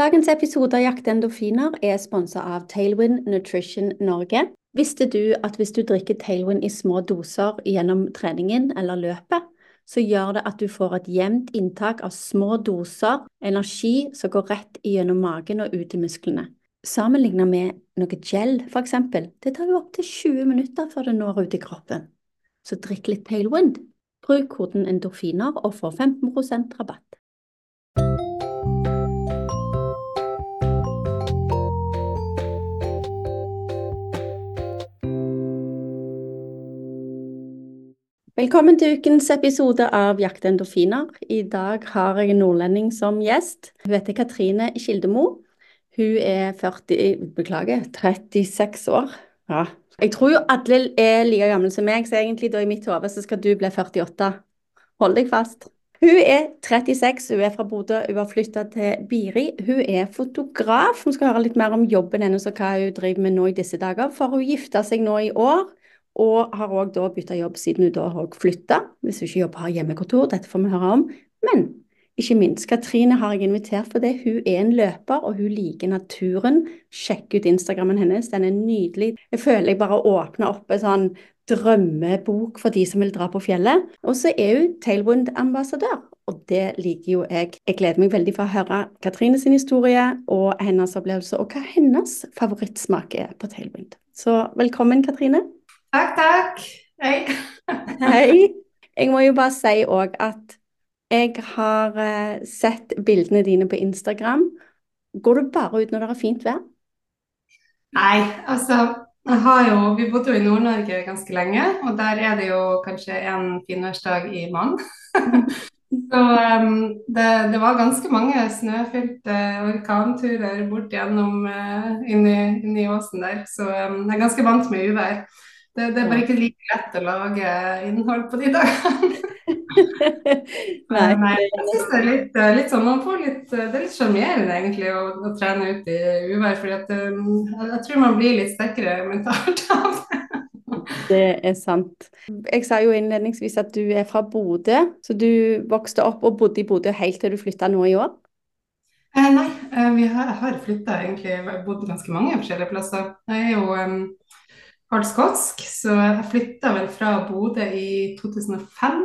Dagens episode av Jakt endorfiner er sponsa av Tailwind Nutrition Norge. Visste du at hvis du drikker Tailwind i små doser gjennom treningen eller løpet, så gjør det at du får et jevnt inntak av små doser energi som går rett gjennom magen og ut i musklene. Sammenlignet med noe gel, for eksempel, det tar jo opptil 20 minutter før det når ut i kroppen. Så drikk litt Tailwind. Bruk koden endorfiner og få 15% rabatt. Velkommen til ukens episode av Jakt endorfiner. I dag har jeg en nordlending som gjest. Hun heter Katrine Kildemo. Hun er 40, beklager, 36 år. Ja. Jeg tror jo alle er like gamle som meg, så egentlig da i mitt hode skal du bli 48. Hold deg fast. Hun er 36, hun er fra Bodø, hun har flytta til Biri. Hun er fotograf. Vi skal høre litt mer om jobben hennes og hva hun driver med nå i disse dager. For hun gifta seg nå i år og har òg da bytta jobb siden hun da har flytta, hvis hun ikke jobber har hjemmekontor. Dette får vi høre om. Men ikke minst, Katrine har jeg invitert fordi hun er en løper, og hun liker naturen. Sjekk ut Instagrammen hennes, den er nydelig. Jeg føler jeg bare åpner opp en sånn drømmebok for de som vil dra på fjellet. Og så er hun Tailwind-ambassadør, og det liker jo jeg. Jeg gleder meg veldig for å høre Katrine sin historie og hennes opplevelse, og hva hennes favorittsmak er på Tailwind. Så velkommen, Katrine. Takk, takk. Hei. Hei. Jeg må jo bare si òg at jeg har uh, sett bildene dine på Instagram. Går du bare ut når det er fint vær? Nei, altså jeg har jo, Vi bodde jo i Nord-Norge ganske lenge, og der er det jo kanskje en finværsdag i mann. Så um, det, det, var ganske mange snøfylte orkanturer bort gjennom uh, inni, inni åsen der. Så um, jeg er ganske vant med uvær. Det, det, er bare ikke like lett å lage innhold på de dagene. Nei, Nei, jeg synes det er litt, eh, litt, sånn, man får litt, eh, Det er litt sjarmerende egentlig å, å, trene ut i uvær. For um, jeg tror man blir litt sterkere mentalt av det. Det er sant. Jeg sa jo innledningsvis at du er fra Bodø. Så du vokste opp og bodde i Bodø helt til du flytta nå i år? Eh, nei, eh, vi har, har flytta egentlig. bodd ganske mange forskjellige plasser. Jeg er jo um, halv skotsk, så jeg flytta vel fra Bodø i 2005.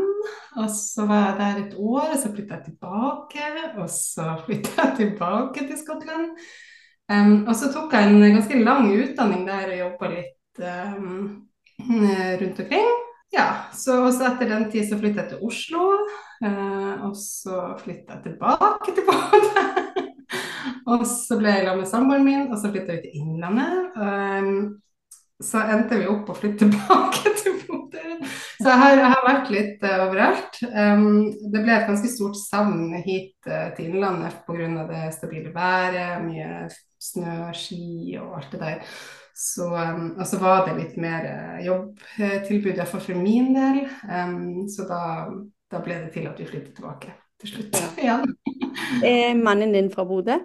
Og så var jeg der et år, og så flytta jeg tilbake. Og så flytta jeg tilbake til Skottland. Um, og så tok jeg en ganske lang utdanning der og jobba litt um, rundt omkring. Ja, så etter den tid så flytta jeg til Oslo. Uh, og så flytta jeg tilbake til Bodø. og så ble jeg sammen med samboeren min, og så flytta vi til Innlandet. Um, så endte vi opp og flytte tilbake til Bodø. Så jeg har, jeg har, vært litt uh, overalt. Um, det ble et ganske stort savn hit uh, til Innlandet pga. det stabile været, mye snø, ski og alt det der. Så, um, og så var det litt mer uh, jobbtilbud, iallfall for min del. Um, så da, da, ble det til at vi flyttet tilbake til slutt igjen. Er mannen din fra Bodø?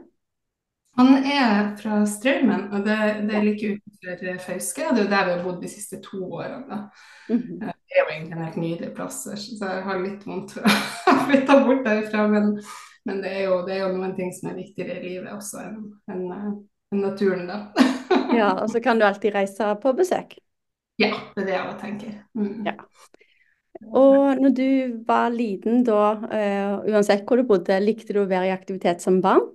Han er fra Straumen, og det, det, er like utenfor Fauske. Og det er jo der vi har bodd de siste to årene. Mm -hmm. Det er jo egentlig en helt nydelig plass, så jeg har litt vondt for å flytte bort derfra. Men, men det, er jo, det, er jo, noen ting som er viktigere i livet også enn en, en naturen, da. ja, og så kan du alltid reise på besøk. Ja, det er det jeg tenker. Mm. Ja. Og når du var liten da, uh, uansett hvor du bodde, likte du å være i aktivitet som barn?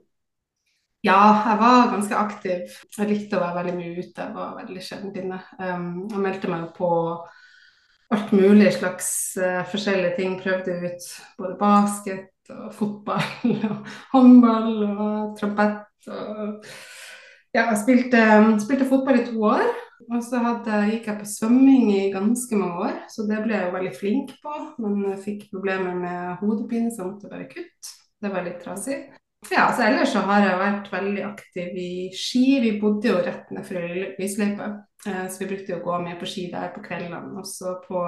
Ja, jeg var ganske aktiv. Jeg likte å være veldig mye ute. Jeg var veldig sjelden inne. Um, jeg meldte meg på alt mulig slags uh, forskjellige ting. Prøvde ut både basket og fotball og håndball og trompett. Og ja, jeg spilte, spilte, fotball i to år. Og så hadde, gikk jeg på svømming i ganske mange år, så det ble jeg jo veldig flink på. Men jeg fikk problemer med hodepine, så jeg måtte bare kutte. Det var litt trasig. Ja, så ellers så har jeg vært veldig aktiv i ski. Vi bodde jo rett ned fra lysløypa, eh, så vi brukte å gå mye på ski der på kveldene. Også på,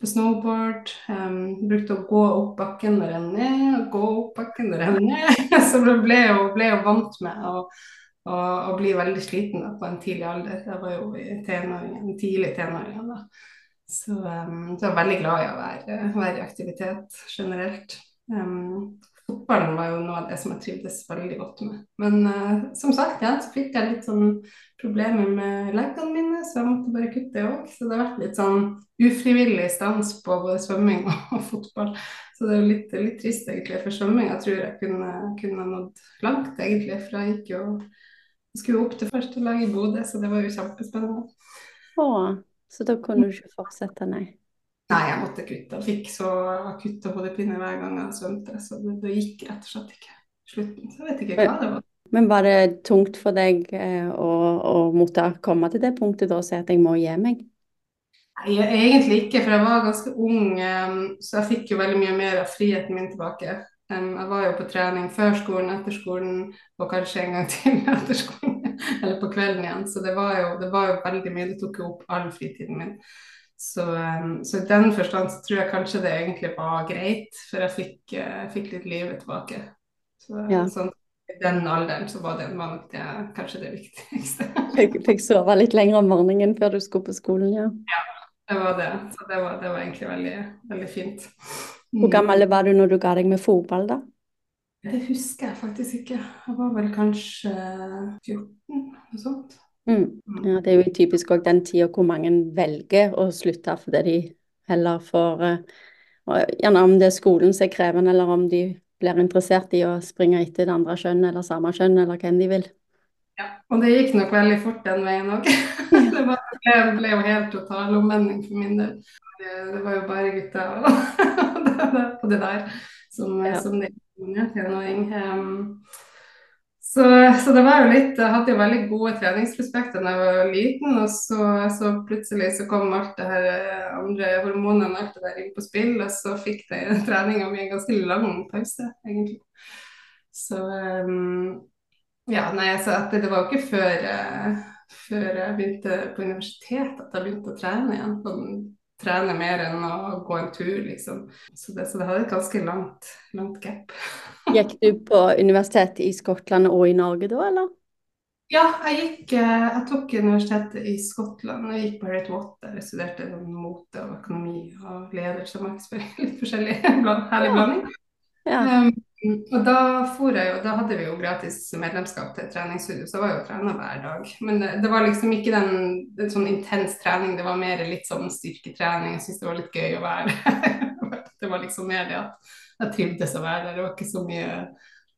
på snowboard. Um, brukte å gå opp bakken og renne ned, gå opp bakken og renne så jeg ble jo, ble jo vant med å, å, å, bli veldig sliten da, på en tidlig alder. Jeg var jo i tenåringen, tidlig tenåring da. Så, um, så jeg er veldig glad i å være, være i aktivitet generelt. Um, fotballen var jo noe av det som jeg trivdes veldig godt med. Men uh, som sagt, ja, så fikk jeg litt sånn problemer med leggene mine, så jeg måtte bare kutte det òg. Så det har vært litt sånn ufrivillig stans på både svømming og, fotball. Så det er jo litt, litt trist egentlig, for svømming jeg tror jeg kunne, kunne nådd langt egentlig. For jeg gikk jo skulle opp til første lag i Bodø, så det var jo kjempespennende. Å, så da kunne du ikke fortsette, nei? Nei, jeg måtte kutte. Jeg fikk så akutte hodepine hver gang jeg svømte, så det, det, gikk rett og slett ikke. Slutten. Så jeg vet ikke hva det var. Men var det tungt for deg eh, å, å, måtte komme til det punktet da og si at jeg må gi meg? Nei, egentlig ikke, for jeg var ganske ung, eh, så jeg fikk jo veldig mye mer av friheten min tilbake. Jeg var jo på trening før skolen, etter skolen og kanskje en gang til etter skolen. Eller på kvelden igjen. Så det var jo, det var jo veldig mye. Det tok jo opp all fritiden min. Så, så, i den forstand så tror jeg kanskje det egentlig var greit, for jeg fikk, jeg eh, fikk litt livet tilbake. Så, ja. sånn, I den alderen så var det, var det kanskje det viktigste. fikk, fikk sove litt lenger om morgenen før du skulle på skolen, ja. ja det var det. Så det var, det var egentlig veldig, veldig fint. Hvor gammel var du når du ga deg med fotball, da? Det husker jeg faktisk ikke. Jeg var vel kanskje 14, noe sånt. Mm. mm. Ja, det er jo typisk òg den tida hvor mange velger å slutte fordi de heller får uh, Gjerne om det er skolen som er krevende, eller om de blir interessert i å springe etter det andre kjønn eller samme kjønn, eller hvem de vil. Ja, og det gikk nok veldig fort den veien òg. det ble, ble, jo helt total omvending for min del. Det, det var jo bare gutter og det, der som, ja. som det tenåring. Um, så, så, det var jo litt Jeg hadde jo veldig gode treningsprospekter da jeg var liten, og så, så, plutselig så kom alt det her eh, andre hormonene og alt det der inn på spill, og så fikk det treninga mi en ganske lang pause, egentlig. Så um, ja, nei, så det, det var jo ikke før, uh, før jeg begynte på universitet at jeg begynte å trene igjen. Sånn trene mer enn å gå en tur, liksom. Så det, så det hadde et ganske langt, langt gap. Gikk du på universitetet i Skottland og i Norge da, eller? Ja, jeg, gikk, eh, jeg tok universitetet i Skottland. Jeg gikk på Harriet Water. Jeg studerte mote og økonomi og ledelse og markedsføring. Litt forskjellig herlig blanding. Ja. Um, og da for jeg og da hadde vi jo gratis medlemskap til treningsstudio, så jeg var jo trena hver dag. Men det, det, var liksom ikke den, den sånn intens trening, det var mer litt sånn styrketrening. Jeg syntes det var litt gøy å være Det var liksom mer det at jeg trivdes å være der. Det var ikke så mye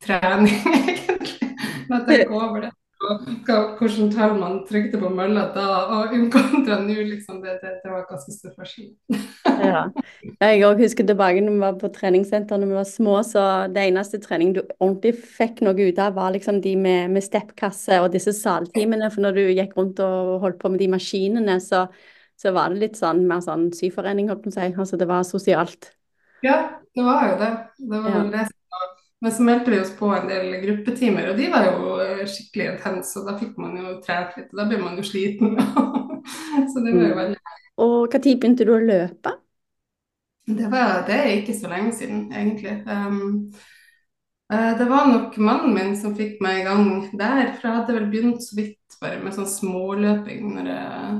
trening, egentlig. Men jeg tenker over det hvordan tall man trykte på mølla da, og kontra nå, liksom, det, det, det, var ganske stor forskjell. ja. Jeg òg husker tilbake når vi var på treningssenter når vi var små, så det eneste trening du ordentlig fikk noe ut av, var liksom de med, med steppkasse og disse saltimene. For når du gikk rundt og holdt på med de maskinene, så, så var det litt sånn mer sånn syforening, holdt på å si. Altså det var sosialt. Ja, det var jo det. Det var vel det men så meldte vi oss på en del gruppetimer, og de var jo eh, skikkelig intense. Og da fikk man jo trent litt, og da blir man jo sliten. så det var jo mm. veldig Og når begynte du å løpe? Det, var, det er ikke så lenge siden, egentlig. Um, det var nok mannen min som fikk meg i gang der, for jeg hadde vel begynt så vidt bare med sånn småløping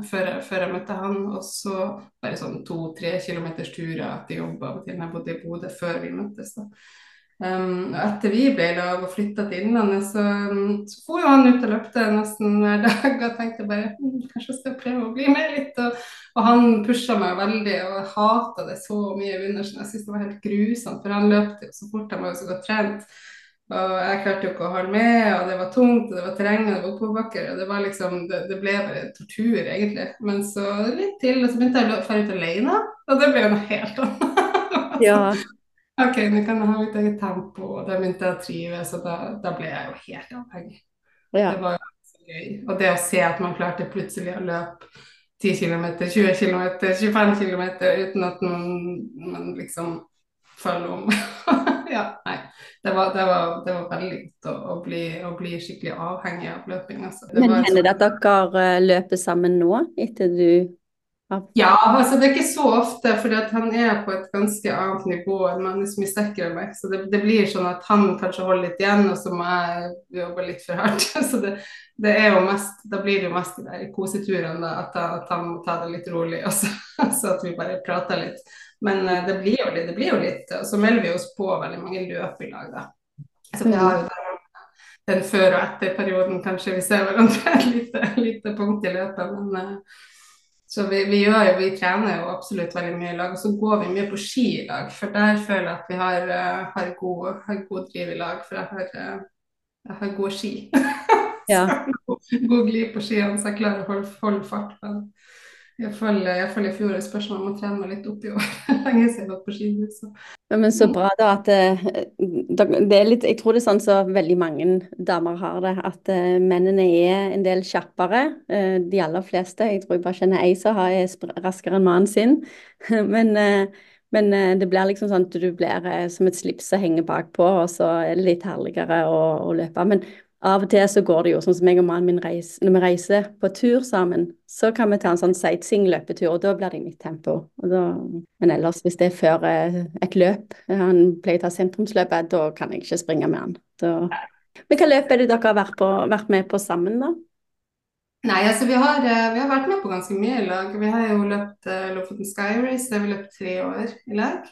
før, før, jeg, møtte han. Og så bare sånn to-tre kilometers turer til jobb av og til når jeg bodde i Bodø før vi møttes. da. Um, etter vi ble lag og flytta til Innlandet, så, så for jo han ut og løpte nesten hver dag og tenkte bare hm, kanskje jeg skal prøve å bli med litt. Og, og han pusha meg veldig, og jeg hata det så mye i begynnelsen. Jeg syntes det var helt grusomt, for han løp jo så fort han var jo så godt trent. Og jeg klarte jo ikke å holde med, og det var tungt, og det var terreng, og det var oppoverbakker. Og det var liksom, det, det, ble bare tortur, egentlig. Men så litt til, og så begynte jeg å dra ut alene, og det ble noe helt annet. Ja. OK, nå kan jeg ha litt eget tempo, og da begynte jeg å trives, og da, da ble jeg jo helt avhengig. Ja. Det var jo så gøy. Og det å se at man klarte plutselig å løpe 10 km, 20 km, 25 km uten at man, man liksom følger om. ja, nei. Det var, det var, det var veldig godt å, å, bli, å, bli, skikkelig avhengig av løping. Altså. Men hender det at dere eh, løper sammen nå, etter du Ja, altså det er ikke så ofte, for han er på et ganske annet nivå enn meg. Han er så mye sterkere enn meg. Så det, det, blir sånn at han kanskje holder litt igjen, og så må jeg jobbe litt for hardt. Så det, det er jo mest, da blir det jo mest de koseturene, at, at, han må ta det litt rolig, og så, så at vi bare prater litt. Men det blir jo det blir jo litt så melder vi oss på veldig mange løp i lag, da. Så vi har jo den, den før- og etter-perioden, kanskje vi ser hverandre et lite, lite punkt i løpet. men uh, så vi, vi, gjør jo, vi trener jo absolutt veldig mye i lag, og så går vi mye på ski i lag. For der føler jeg at vi har, uh, har, god, har god, driv i lag, for jeg har, jeg har gode ski. Ja. god glid på skiene, så jeg klarer å holde, holde fart. Men Iallfall i fjor er spørsmålet om å trene meg litt opp i år. Lenge siden jeg gått på ski. Så. Ja, men så bra da at eh, det er litt Jeg tror det er sånn som så veldig mange damer har det, at uh, mennene er en del kjappere. Uh, de aller fleste. Jeg tror jeg bare kjenner ei som er raskere enn mannen sin. men, men det blir liksom sånn at du blir som et slips som henger bakpå, og så er det litt herligere å, å løpe. Men av og til så går det jo sånn som jeg og mannen min reiser, når vi reiser på tur sammen, så kan vi ta en sånn sightseeing-løpetur, og da blir det i mitt tempo. Da, men ellers, hvis det er før eh, et løp, han pleier å ta sentrumsløpet, da kan jeg ikke springe med han. Da... Men hva løp er det dere har vært, på, vært med på sammen, da? Nei, altså vi har, eh, vi har, vært med på ganske mye i lag. Vi har jo løpt uh, Lofoten Sky Race, det har vi løpt tre år i lag.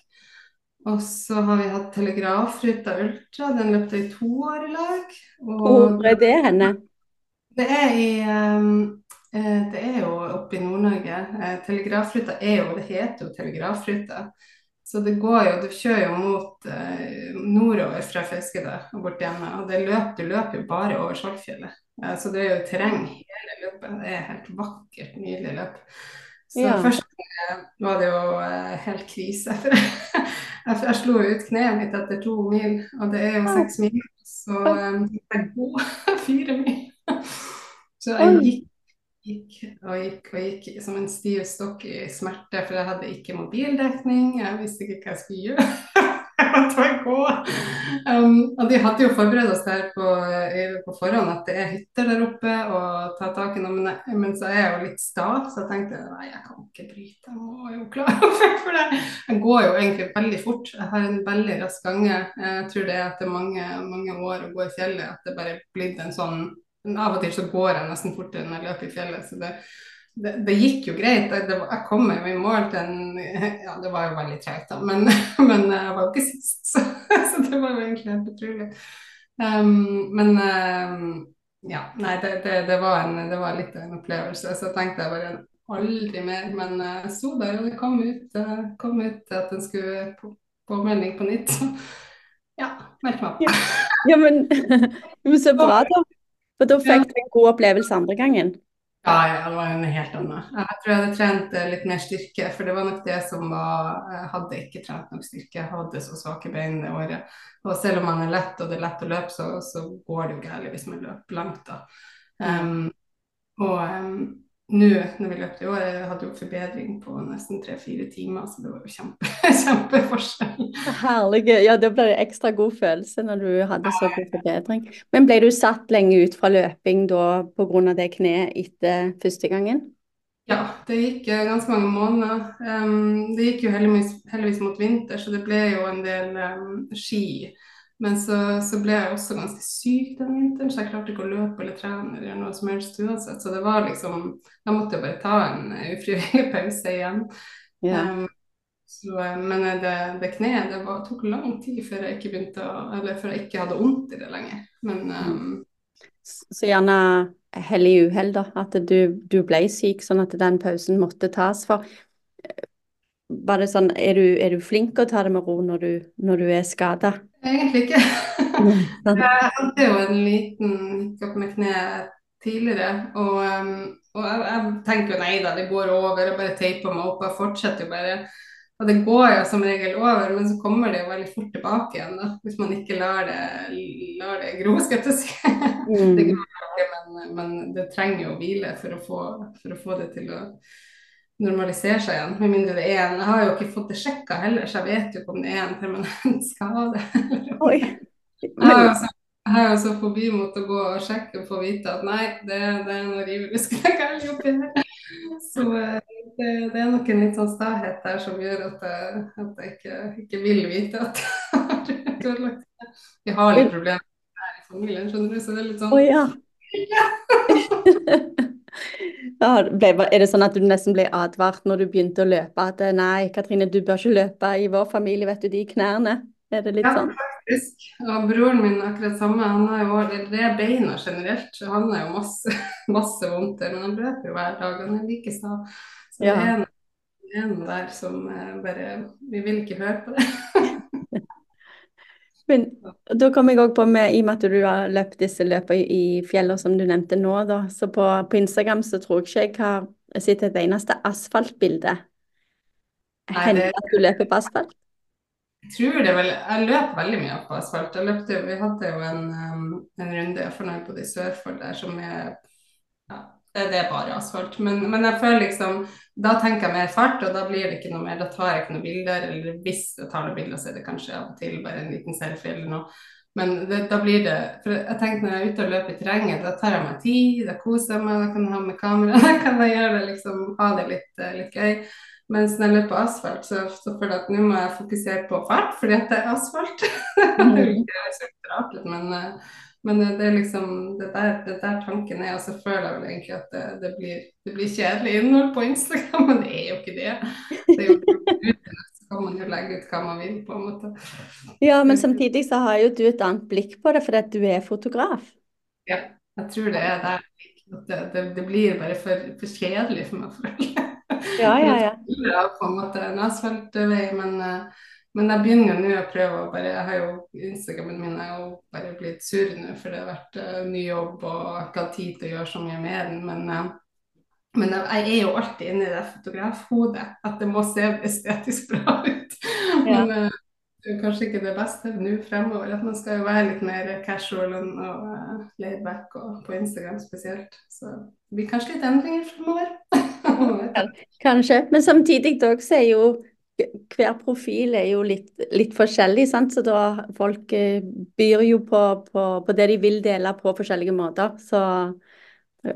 Og så har vi hatt Telegrafruta Ultra, den løpte i to år i lag. Hvor er det henne? Det er, i, um, det er jo oppe i Nord-Norge. Uh, Telegrafruta er jo, det heter jo Telegrafruta. Så det går jo, du kjører jo mot uh, nordover fra Fauskede og bort hjemme. Og det løp, du løper jo bare over Skjoldfjellet. Så det er jo terreng hele løpet. Det er helt vakkert, nydelig løp. Så ja. først var det jo helt krise. For Jeg, jeg slo ut kneet mitt etter to mil, og det er jo seks mil. Så jeg går fire mil. Så jeg gikk, gikk, og gikk og gikk som en stiv stokk i smerte, for jeg hadde ikke mobildekning. Jeg visste ikke hva jeg skulle gjøre. Um, og de hadde jo forberedt oss der på, på, forhånd at det er hytter der oppe og ta tak i noe. Men, men, så er jeg jo litt sta, så jeg tenkte nei, jeg kan ikke bryte. Jeg må jo klare for det. Jeg går jo egentlig veldig fort. Jeg har en veldig rask gange. Jeg tror det er etter mange, mange år å gå i fjellet at det bare er blitt en sånn Av og til så går jeg nesten fortere enn jeg løper i fjellet. så det det, det, gikk jo greit. Det, jeg kom jo i mål til en Ja, det var jo veldig tregt, da, men, men, jeg var jo ikke sist, så, så, det var jo egentlig helt utrolig. Um, men um, ja, nei, det, det, var en, det var litt av en opplevelse. Så tenkte jeg bare aldri mer. Men jeg uh, sto der, og det kom ut, kom ut at den skulle på melding på nytt. Så ja, meldte meg opp. Ja, ja men, men så bra, da. For da fikk du en god opplevelse andre gangen. Ja, ja, det var en helt annen. Jeg tror jeg hadde trent eh, litt mer styrke, for det var nok det som var Jeg hadde ikke trent nok styrke, jeg hadde så svake bein det året. Og selv om man er lett og det er lett å løpe, så, så går det jo galt hvis man løper langt, da. Um, og um, nå når vi løpte i året, hadde jo forbedring på nesten tre-fire timer, så det var jo kjempe, kjempeforskjell. Herlig. Ja, da ble det ekstra god følelse når du hadde så god forbedring. Men ble du satt lenge ut fra løping da pga. det kneet etter første gangen? Ja, det gikk eh, ganske mange måneder. Um, det gikk jo heldigvis, heldigvis, mot vinter, så det ble jo en del um, ski men så, så, ble jeg også ganske syk den vinteren, så jeg klarte ikke å løpe eller trene eller noe som helst uansett. Så det var liksom Da måtte jeg bare ta en ufrivillig pause igjen. Yeah. Um, så, men det, det kneet det var, tok lang tid før jeg ikke begynte å Eller før jeg ikke hadde vondt i det lenger. Men um, Så gjerne hell i uhell, da. At du, du, ble syk, sånn at den pausen måtte tas. For var det sånn, er du, er du flink å ta det med ro når du, når du er skada? Egentlig ikke. jeg hadde jo en liten hiccup med kneet tidligere, og, um, og jeg, jeg, tenker jo nei da, det går over. Jeg bare teiper meg opp. Jeg fortsetter jo bare. Og det går jo som regel over, men så kommer det jo veldig fort tilbake igjen. da, Hvis man ikke lar det, lar det gro, skal jeg si. Mm. Det men, men det trenger jo hvile for å få, for å få det til å normalisere seg igjen. Med mindre det er en Jeg har jo ikke fått det sjekka heller, så jeg vet jo ikke om det er en permanent skade. Oi. Men... Jeg har jo så forbi mot å gå og sjekke og få vite at nei, det, det er noe rivelig skrekk oppi her. Så, eh, det, det er nok en litt sånn stahet der som gjør at jeg, at jeg ikke, ikke vil vite at. Vi har litt problemer her i familien, skjønner du, så det er litt sånn oh, Ja, ble, er det sånn at du nesten ble advart når du begynte å løpe at eh, nei, Katrine, du bør ikke løpe i vår familie, vet du, de knærne. Er det litt Ja, sånn? faktisk. Og broren min akkurat samme. Han har jo det beina generelt, så han har jo masse, masse vondter. Men han løper jo hver dag, han er like sta. Så Ja. en, det er en der som eh, bare Vi vil ikke høre på det. Men da kom jeg òg på med, i og med at du har løpt disse løpene i fjellene som du nevnte nå, da, så på, på Instagram så tror jeg ikke jeg har sett et eneste asfaltbilde. Hender det- at du løper på asfalt? Jeg tror det vel Jeg løp veldig mye på asfalt. Jeg løpte, vi hadde jo en, um, en runde for når jeg bodde i Sørfold der som er ja, det, det er bare asfalt. Men, men jeg føler liksom Da tenker jeg mer fart, og da blir det ikke noe mer. Da tar jeg ikke noen bilder. Eller hvis jeg tar noen bilder, så er det kanskje av og til bare en liten selfie eller noe. Men det, da blir det For jeg tenker når jeg er ute og løper i terrenget, da tar jeg meg tid, da koser jeg meg, da kan jeg ha med kamera, da kan jeg gjøre det liksom, ha det litt, eh, litt gøy. Mens når jeg løper på asfalt, så, så føler jeg at nå må jeg fokusere på fart, fordi at det er asfalt. det er ikke så rart, men, eh, men det er liksom det der, det der tanken er. Og så føler jeg vel egentlig at det, det, blir, det blir kjedelig innhold på Instagram, men det er jo ikke det. Det er jo så kan man jo legge ut hva man vil, på en måte. Ja, men samtidig så har jo du et annet blikk på det, fordi at du er fotograf. Ja, jeg tror det er der. Det, blir bare for, for kjedelig for meg, føler jeg. Ja, ja, ja. Ja, på en måte en asfaltvei, men, eh, men jeg begynner jo nå å prøve å bare Jeg har jo Instagrammen min er jo bare blitt sur nå, for det har vært uh, ny jobb og jeg har ikke hatt tid til å gjøre så mye med den. Men, uh, men jeg er jo alltid inne i det fotografhodet, at det må se estetisk bra ut. Men uh, det er kanskje ikke det beste nå fremover. At man skal jo være litt mer casual og, uh, og på Instagram spesielt. Så det blir kanskje litt endringer fremover. Kanskje. Men samtidig så er jo hver profil er jo litt, litt forskjellig, sant? så da folk eh, byr jo på, på, på det de vil dele på forskjellige måter. Så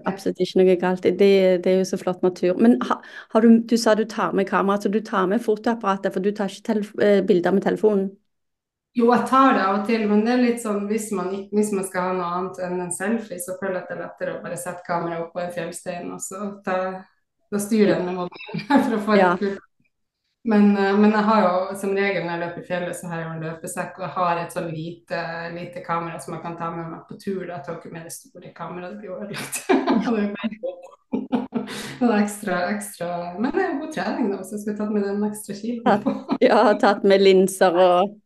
absolutt ikke noe galt. Det, det er jo så flott natur. Men ha, har du, du sa du tar med kamera, så du tar med fotoapparatet, for du tar ikke eh, bilder med telefonen? Jo, jeg tar det av og til, men det er litt sånn hvis man, hvis man skal ha noe annet enn en selfie, så føler jeg at det er lettere å bare sette kameraet opp på en fjellstein, og så ta, da styrer jeg med mobilen for å få Ja. kult. Men, eh, men jeg har jo som regel når jeg løper i fjellet, så har jeg jo en løpesekk, og jeg har et sånn lite, lite kamera som jeg kan ta med meg på tur. Da. Jeg tar ikke med det store kameraet, det blir jo ødelagt. Er ekstra, ekstra Men det er jo god trening, da, så jeg skulle tatt med den ekstra kiloen på. Ja, tatt med linser og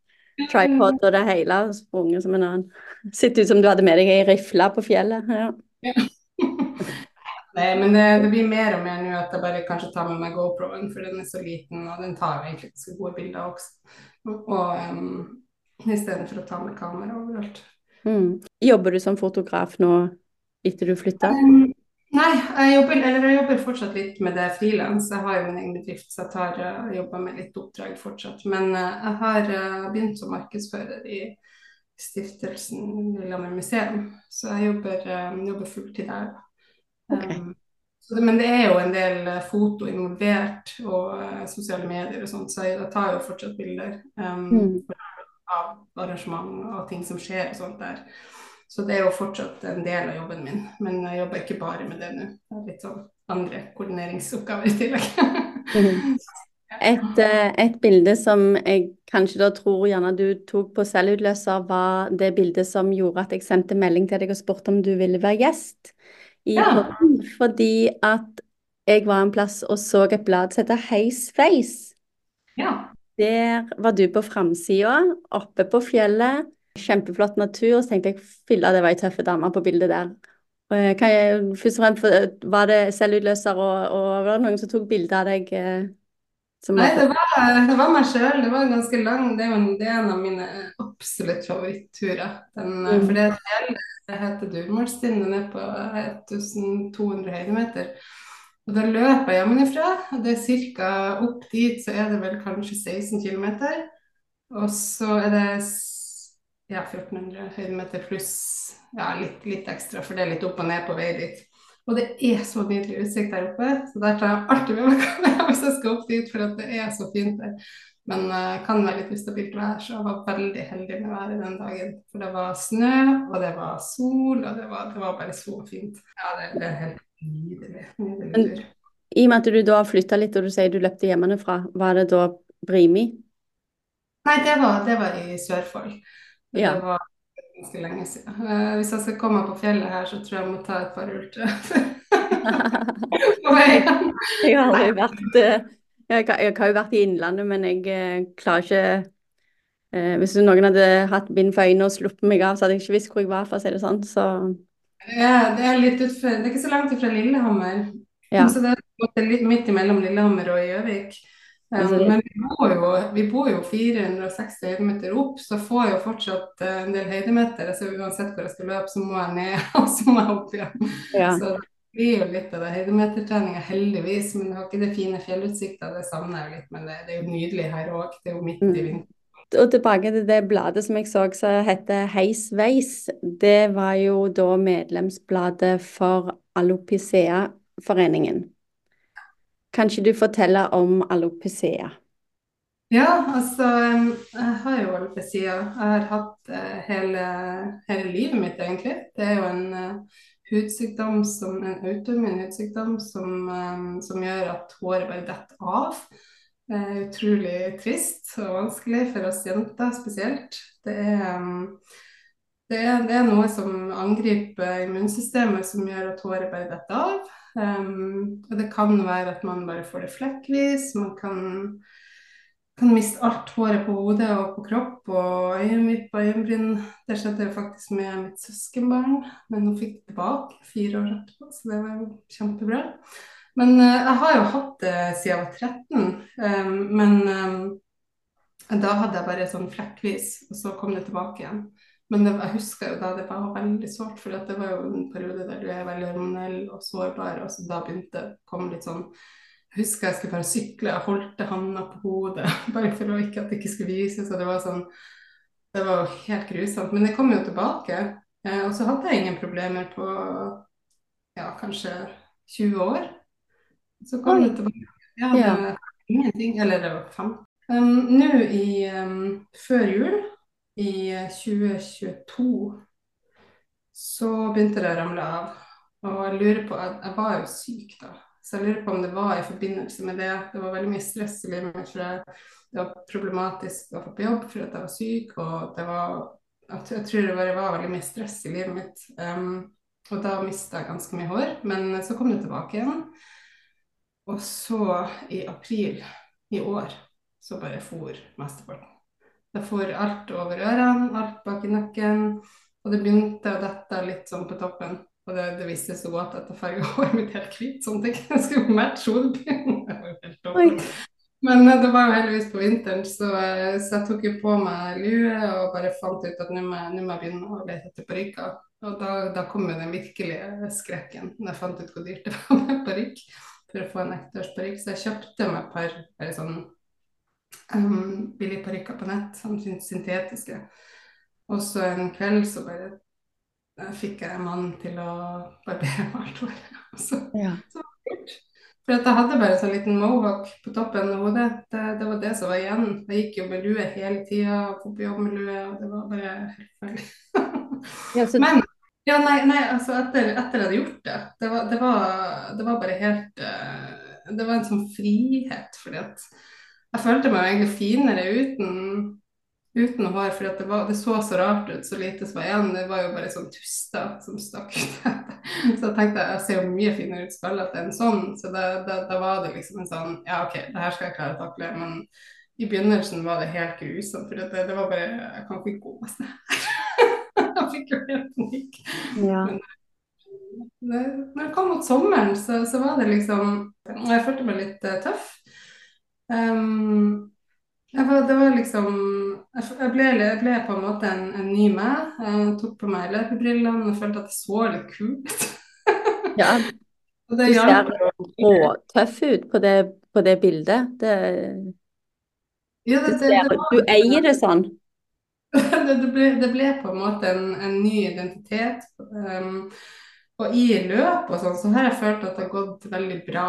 tripod og det hele, og sprunget som en annen. Sitter ut som du hadde med deg ei rifle på fjellet. ja. Ja. Nei, men det, det blir mer og mer nå at jeg bare kanskje tar med meg GoPro-en, for den er så liten, og den tar jo egentlig ganske gode bilder også. Og um, istedenfor å ta med kamera overalt. Mm. Jobber du som fotograf nå etter du flytta? Um, nei, jeg jobber, eller jeg jobber fortsatt litt med det frilans. Jeg har jo min egen bedrift, så jeg tar, uh, jobber med litt oppdrag fortsatt. Men uh, jeg har uh, begynt som markedsfører i stiftelsen Lillehammer museum, så jeg jobber, jobber fulltid der. Ok. Um, så det, men det er jo en del uh, foto involvert og uh, sosiale medier og sånt, så jeg, jeg tar jo fortsatt bilder um, Mm. av arrangement og ting som skjer og sånt der. Så det er jo fortsatt en del av jobben min, men jeg jobber ikke bare med det nå. Det er litt sånn andre koordineringsoppgaver i tillegg. Mhm. Et, eh, et bilde som jeg kanskje da tror gjerne du tok på selvutløser, var det bildet som gjorde at jeg sendte melding til deg og spurte om du ville være gjest i Ja. podden, fordi at jeg var en plass og så et blad som heter Heis Face. ja. Der var du på framsida, oppe på fjellet. Kjempeflott natur. Så tenkte jeg filla, det var ei tøffe dame på bildet der. Eh, Kan jeg, først og fremst, var det selvutløser, og, og var det noen som tok bilde av deg? Nei, det var, det var meg sjøl. Det var ganske lang Det er jo en, det er en av mine absolutt favoritturer. Den, Mm. For det fjellet heter Durmålstind. Den er på 1200 høydemeter. Og da løper jeg hjemmefra. Og det er ca. opp dit så er det vel kanskje 16 km. Og så er det ja, 1400 høydemeter pluss ja, litt, litt ekstra, for det er litt opp og ned på vei dit. Og det er så nydelig utsikt der oppe, så der tar jeg alltid med meg kamera hvis jeg skal opp dit, for at det er så fint der. Men uh, kan være litt ustabilt vær, så jeg var veldig heldig med været den dagen. For det var snø, og det var sol, og det var, det var bare så fint. Ja, det, det er helt nydelig. nydelig tur. I og med at du da flytta litt, og du sier du løpte hjemmefra, var det da Brimi? Nei, det var, det var i Sørfold. Ja. Det var ganske lenge siden. Uh, hvis jeg skal komme på fjellet her, så tror jeg jeg må ta et par ultra. jeg har aldri vært uh, jeg, jeg, har jo vært i Innlandet, men jeg uh, klarer ikke Hvis noen hadde hatt bind for øynene og sluppet meg av, så hadde jeg ikke visst hvor jeg var, for å si det sånn. Så. Ja, det er litt utfor, det er ikke så langt fra Lillehammer. Ja. Så det er litt midt imellom Lillehammer og Gjøvik. Um, men vi bor, jo, vi bor jo 460 høydemeter opp, så får jeg jo fortsatt uh, en del høydemeter. Så uansett hvor jeg skal løpe, så må jeg ned, og så må jeg opp igjen. Ja. Så det blir jo litt av det høydemetertreninga, heldigvis. Men det har ikke det fine fjellutsikta, det savner jeg litt. Men det, det er jo nydelig her òg. Det er jo midt i vinteren. Og tilbake til det bladet som jeg så som heter Heisveis. Det var jo da medlemsbladet for Alopicea-foreningen. Kan ikke du fortelle om alopecia? Ja, altså jeg har jo alopecia. Jeg har hatt uh, hele, hele, livet mitt, egentlig. Det er jo en uh, hudsykdom som, en autoimmun hudsykdom som, som, gjør at håret bare detter av. Det er utrolig trist og vanskelig for oss jenter spesielt. Det er, det er, det er noe som angriper immunsystemet, som gjør at håret bare detter av. Um, og det kan være at man bare får det flekkvis. Man kan, kan miste alt håret på hodet og på kropp og øyenvipp og øyenbryn. Det skjedde faktisk med mitt søskenbarn, men hun fikk det tilbake fire år etterpå, så det var jo kjempebra. Men uh, jeg har jo hatt det siden jeg var 13, um, men um, da hadde jeg bare sånn flekkvis, og så kom det tilbake igjen. Men det, jeg husker jo da det var veldig sårt, for det var jo en periode der du er veldig hormonell og sårbar. og så Da begynte det å komme litt sånn Jeg husker jeg skulle bare sykle, jeg holdt handa på hodet bare for å ikke at det ikke skulle vise og Det var sånn Det var helt grusomt. Men det kom jo tilbake. Eh, og så hadde jeg ingen problemer på ja, kanskje 20 år. Så kom Oi. det tilbake. Jeg hadde ja. ingenting. Eller det var fem. Um, Nå i um, før jul i 2022 så begynte det å ramle av. Og jeg lurer på, jeg, jeg var jo syk da, så jeg lurer på om det var i forbindelse med det. Det var veldig mye stress i livet mitt. det, var problematisk å få på jobb fordi jeg var syk. Og det var, jeg tror det bare var veldig mye stress i livet mitt. Um, og da mista jeg ganske mye hår. Men så kom det tilbake igjen. Og så, i april i år, så bare for mesteparten. Jeg får alt over ørene, alt bak i nakken. Og det begynte å dette litt sånn på toppen. Og det, det viste så godt at jeg farga håret mitt helt hvitt, sånn at jeg skulle matche hodebunnen. Men eh, det var jo heldigvis på vinteren, så, eh, så, jeg tok jo på meg lue og bare fant ut at nå må, må jeg begynne å lete etter parykker. Og da, da, kom jo den virkelige skrekken når jeg fant ut hvor dyrt det var med parykk for å få en ekteårsparykk. Så jeg kjøpte meg par bare sånn um, billige parykker på nett, sånn syntetiske. Og så en kveld så bare uh, fikk jeg en mann til å barbere alt håret. Så, ja. så var det gjort. For jeg hadde bare sånn liten mohawk på toppen av hodet. Det, det, var det som var igjen. Jeg gikk jo med lue hele tida, på jobb med lue, og det var bare helt ja, så... Men ja, nei, nei altså etter, etter jeg hadde gjort det, det var, det var, det var bare helt uh, Det var en sånn frihet, fordi at jeg følte meg egentlig finere uten, uten hår, for det, var, det, så så rart ut, så lite som var igjen. Det var jo bare sånn tuster som stakk ut. så jeg tenkte jeg ser jo mye finere ut spillet enn sånn, så da, var det liksom en sånn Ja, OK, det her skal jeg klare å takle. Men i begynnelsen var det helt grusomt, for det, det var bare Jeg kan ikke gå med sånn jeg fikk jo helt panikk. Ja. når det kom mot sommeren, så, så, var det liksom Jeg følte meg litt uh, tøff. Um, var, det var liksom jeg ble, jeg ble, på en måte en, en ny meg. Jeg tok på meg løpebrillene og følte at jeg så litt kult ut. ja, du ser råtøff ut på det, på det bildet. Det, ja, det, det, var, du eier det sånn. det, ble, det, ble, på en måte en, en ny identitet. Um, og i løp og sånn, så har jeg følt at det har gått veldig bra.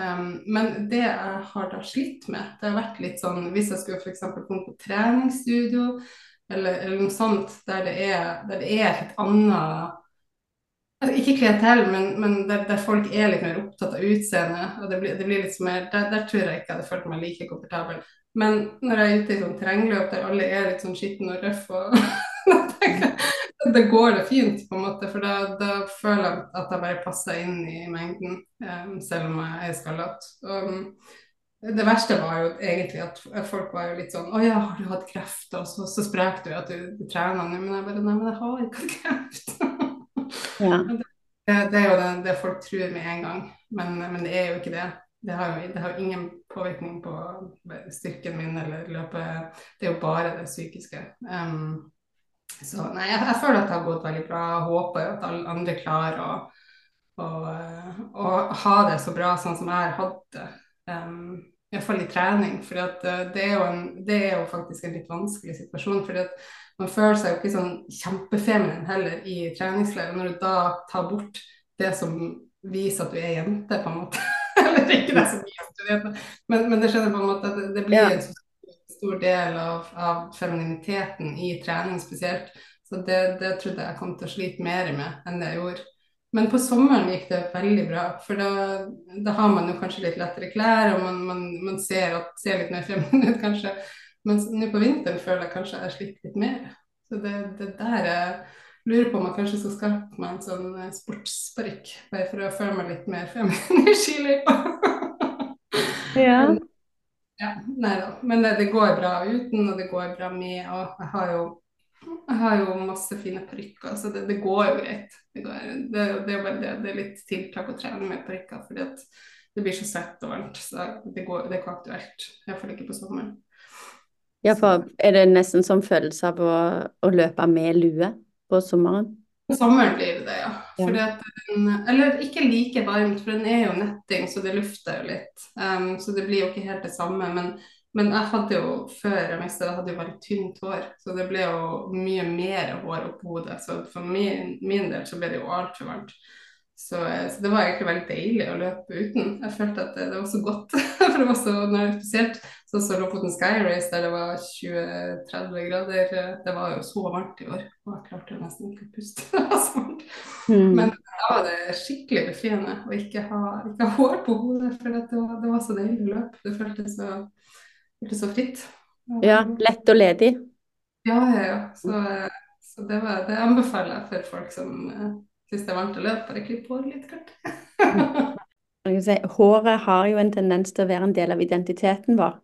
Um, men det jeg har da slitt med, det har vært litt sånn hvis jeg skulle f.eks. komme på treningsstudio eller, eller, noe sånt der det er, der det er et annet altså Ikke klientell, men, men der, der, folk er litt mer opptatt av utseendet. og det blir, det blir mer, der, der, tror jeg ikke jeg hadde følt meg like komfortabel. Men når jeg er ute i sånn terrengløp der alle er litt sånn skitne og røffe og det går det fint, på en måte, for da, da føler jeg at jeg bare passer inn i mengden, um, selv om jeg er skallet. Um, det verste var jo egentlig at folk var jo litt sånn 'Å ja, har du hatt kreft?' Og så, så sprek du at du, du trener nå. Men jeg bare 'Nei, men jeg har ikke hatt kreft'. Ja. det, det, er jo det, det, folk tror med en gang, men, men, det er jo ikke det. Det har jo det har ingen påvirkning på styrken min eller løpet. Det er jo bare det psykiske. Um, så nei, jeg, jeg, føler at det har gått veldig bra. Jeg håper at alle andre klarer å, å, å, ha det så bra sånn som jeg har hatt det. Um, Iallfall i trening. For uh, det, det, er jo faktisk en litt vanskelig situasjon. For man føler seg jo ikke sånn kjempefeminin heller i treningsleir. Når du da tar bort det som viser at du er jente, på en måte. Eller ikke det som viser at du er jente, men, men det skjønner på en måte at det, det blir en en stor del av, av femininiteten i trening spesielt. Så det, det, trodde jeg kom til å slite mer med enn det jeg gjorde. Men på sommeren gikk det veldig bra, for da, da har man jo kanskje litt lettere klær, og man, man, man ser, at, ser, litt mer feminin ut, kanskje. Mens nå på vinteren føler jeg kanskje jeg sliter litt mer. Så det, det der jeg lurer på om jeg kanskje skal skaffe meg en sånn eh, sportsparykk, bare for å føle meg litt mer feminin i skiløypa. ja. Ja, nei da. Men det, det, går bra uten, og det går bra med. Og jeg har jo, jeg har jo masse fine parykker, så det, det, går jo greit. Det, går, det, det er bare det, er litt tiltak å trene med parykker, fordi at det blir så svett og varmt. Så det, går, det er ikke aktuelt. Iallfall ikke på sommeren. Ja, for er det nesten som følelse av å, å løpe med lue på sommeren? Sommeren blir det det, ja. ja. Den, eller ikke like varmt, for den er jo netting, så det lufter jo litt. Um, så det blir jo ikke helt det samme. Men, men jeg hadde jo før jeg mistet det, hadde jo veldig tynt hår, så det ble jo mye mer hår oppå hodet. Så for min, min, del så ble det jo altfor varmt. Så, så, det var egentlig veldig deilig å løpe uten. Jeg følte at det, det var så godt. For det var så spesielt sånn som Lofoten Sky Race, der det var 20-30 grader. Det var jo så varmt i år. Og jeg klarte nesten ikke å puste. det var så varmt. Mm. Men da var det skikkelig befriende å ikke ha, ikke ha hår på hodet. For det var, det var, så deilig å løpe. Det føltes så, føltes så fritt. Ja, lett og ledig. Ja, ja, ja. Så, så det, var, det anbefaler jeg for folk som syns det er varmt å løpe, bare klipp håret litt kort. håret har jo en tendens til å være en del av identiteten vår.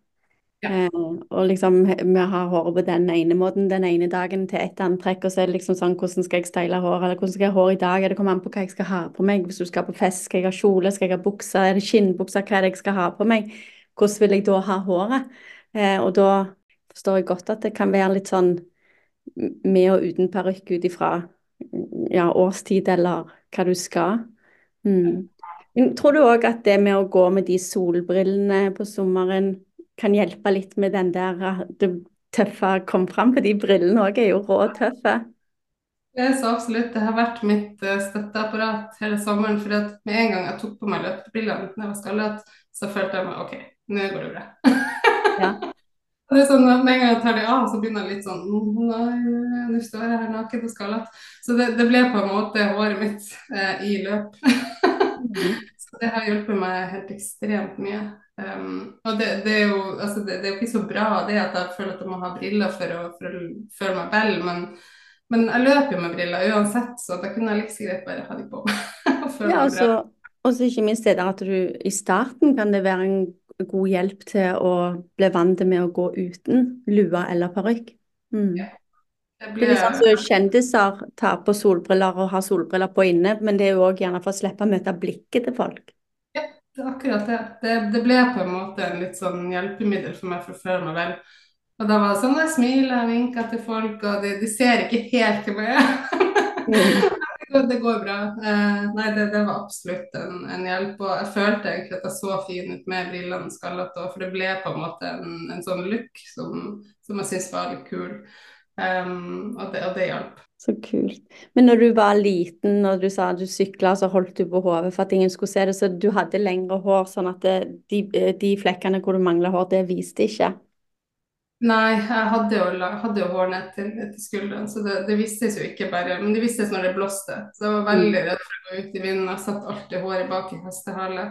Eh, og liksom, vi har håret på den ene måten den ene dagen til et antrekk, og så er det liksom sånn hvordan skal jeg style håret, eller hvordan skal jeg ha hår i dag, det kommer an på hva jeg skal ha på meg. Hvis du skal på fest, skal jeg ha kjole, skal jeg ha bukser, er det skinnbukser, hva er det jeg skal ha på meg? Hvordan vil jeg da ha håret? Eh, og da forstår jeg godt at det kan være litt sånn med og uten parykk ut ifra ja, årstid eller hva du skal. Mm. Tror du òg at det med å gå med de solbrillene på sommeren kan hjelpe litt med den der det tøffe kom fram? For de brillene òg er jo råtøffe. Det er så absolutt. Det har vært mitt uh, støtteapparat hele sommeren. For med en gang jeg tok på meg løpebrillene da jeg var skallet, så følte jeg meg OK, nå går det bra. ja. Det er sånn at Med en gang jeg tar det av, så begynner jeg litt sånn Nei, nå står jeg her naken og skallet. Så det, det, ble på en måte håret mitt eh, i løp. Så det har hjulpet meg helt ekstremt mye. Um, og det, det, er jo, altså det, det, er jo ikke så bra det at jeg føler at jeg må ha briller for å, for å føle meg vel, men, men, jeg løper jo med briller uansett, så da kunne jeg like så greit bare ha de på meg. ja, altså, og så ikke minst det der at du i starten kan det være en god hjelp til å bli vant med å gå uten lue eller parykk. Mm. Ja. Det blir sånn som kjendiser tar på solbriller og har solbriller på inne, men det er jo òg gjerne for å slippe å møte blikket til folk. Ja, det er akkurat det. det. det. ble på en måte en litt sånn hjelpemiddel for meg for å føle meg vel. Og da var det sånn jeg smiler, jeg vinker til folk, og de, de ser ikke helt til meg. Mm. det går bra. Eh, nei, det, det, var absolutt en, en, hjelp. Og jeg følte egentlig at jeg så fin ut med brillene skallete for det ble på en måte en, en sånn look som, som jeg syns var litt kul. Um, og, det, og det hjalp. Så kult. Men når du var liten og du sa at du sykla, så holdt du på hodet for at ingen skulle se det, så du hadde lengre hår, sånn at det, de, de, flekkene hvor du mangler hår, det viste ikke? Nei, jeg hadde jo, hadde jo hår ned til, til skulderen, så det, det vistes jo ikke bare Men det vistes når det blåste, så jeg var veldig mm. redd for å gå ut i vinden. Jeg satt alltid håret bak i hestehale.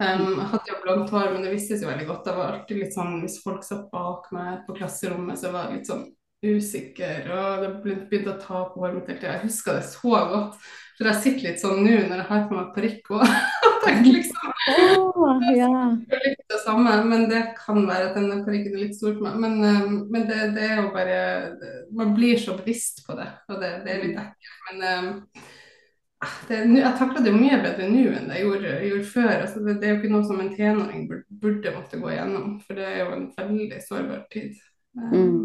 Um, jeg hadde jo blondt hår, men det vistes jo veldig godt. Jeg var alltid litt sånn, Hvis folk satt bak meg på klasserommet, så var jeg litt sånn usikker, og det begynte å ta på håret mitt. Jeg husker det så godt, for jeg sitter litt sånn nå når jeg har på meg parykk og tenker liksom oh, ja. litt det samme, men det kan være at denne parykken er litt stor for meg. Men, um, men det, det, er jo bare Man blir så bevisst på det, og det, det er litt ekkelt. Men um, det, jeg takler det jo mye bedre nå enn det jeg gjorde, gjorde før. Altså det, det, er jo ikke noe som en tenåring burde, burde måtte gå igjennom, for det er jo en veldig sårbar tid. Um, mm.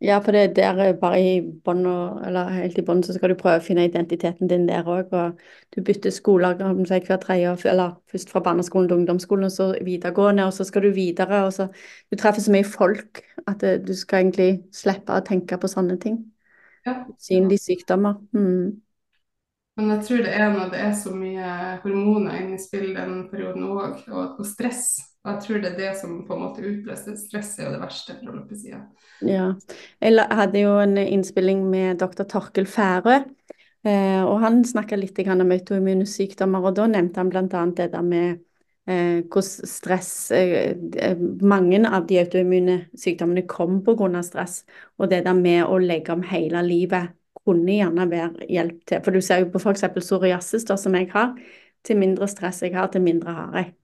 Ja, for det der er bare i bånn, eller helt i bånn, så skal du prøve å finne identiteten din der òg. Og du bytter skoler si, hver tredje, eller først fra barneskolen til ungdomsskolen, og så videregående, og så skal du videre. og så Du treffer så mye folk at det, du skal egentlig slippe å tenke på sånne ting. Ja. Synlige sykdommer. Mm. Men jeg tror det er når det er så mye hormoner inne i spill den perioden òg, og, og, stress. Og jeg tror det er det som på en måte utløser stress, er jo det verste fra løpesida. Ja. Jeg hadde jo en innspilling med doktor Torkel Færø, eh, og han snakka litt om autoimmune sykdommer, og da nevnte han bl.a. det der med eh, hvordan stress eh, Mange av de autoimmune sykdommene kom pga. stress, og det der med å legge om hele livet kunne gjerne være hjelp til. For du ser jo på f.eks. psoriasis, da, som jeg har. Til mindre stress jeg har, til mindre har jeg.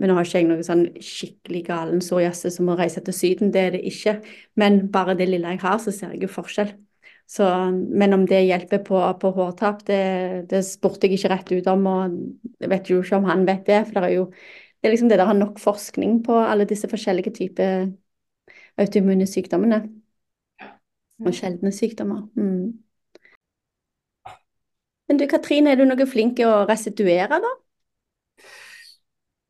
Men nå har ikke jeg noe sånn skikkelig galen psoriasis som å reise til Syden, det er det ikke. Men bare det lille jeg har, så ser jeg jo forskjell. Så, men om det hjelper på, på hårtap, det, det, spurte jeg ikke rett ut om. Og jeg vet jo ikke om han vet det. For det er jo det er liksom det der har nok forskning på alle disse forskjellige typer autoimmune sykdommene og sjeldne sykdommer. Mm. Men du Katrine, er du noe flink til å restituere, da?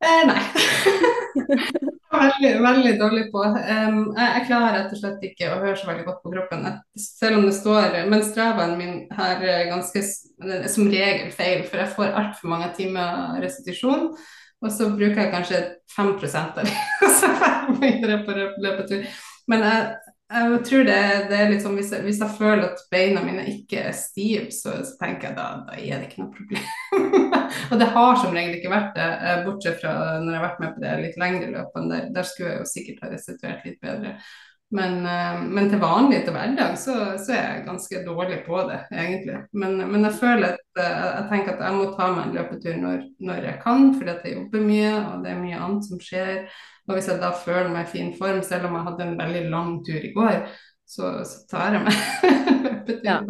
Eh, nei. veldig, veldig dårlig på. Um, jeg, jeg, klarer rett og slett ikke å høre så veldig godt på kroppen. Selv om det står Men stravaen min her er ganske som regel feil, for jeg får altfor mange timer restitusjon. Og så bruker jeg kanskje 5 av det, og så får jeg mindre på løpetur. Men jeg, jeg tror det, det er sånn hvis jeg, hvis jeg, føler at beina mine ikke er stive, så, så, tenker jeg da, da er det ikke noe problem. og det har som regel ikke vært det, eh, bortsett fra når jeg har vært med på det litt lengre løpene. Der, der skulle jeg jo sikkert ha restituert litt bedre. Men, eh, men til vanlig til hverdag så, så, er jeg ganske dårlig på det, egentlig. Men, men jeg føler at eh, jeg tenker at jeg må ta meg en løpetur når, når jeg kan, fordi at jeg jobber mye, og det er mye annet som skjer. Og hvis jeg da føler meg i fin form, selv om jeg hadde en veldig lang tur i går, så, så tar jeg meg ja.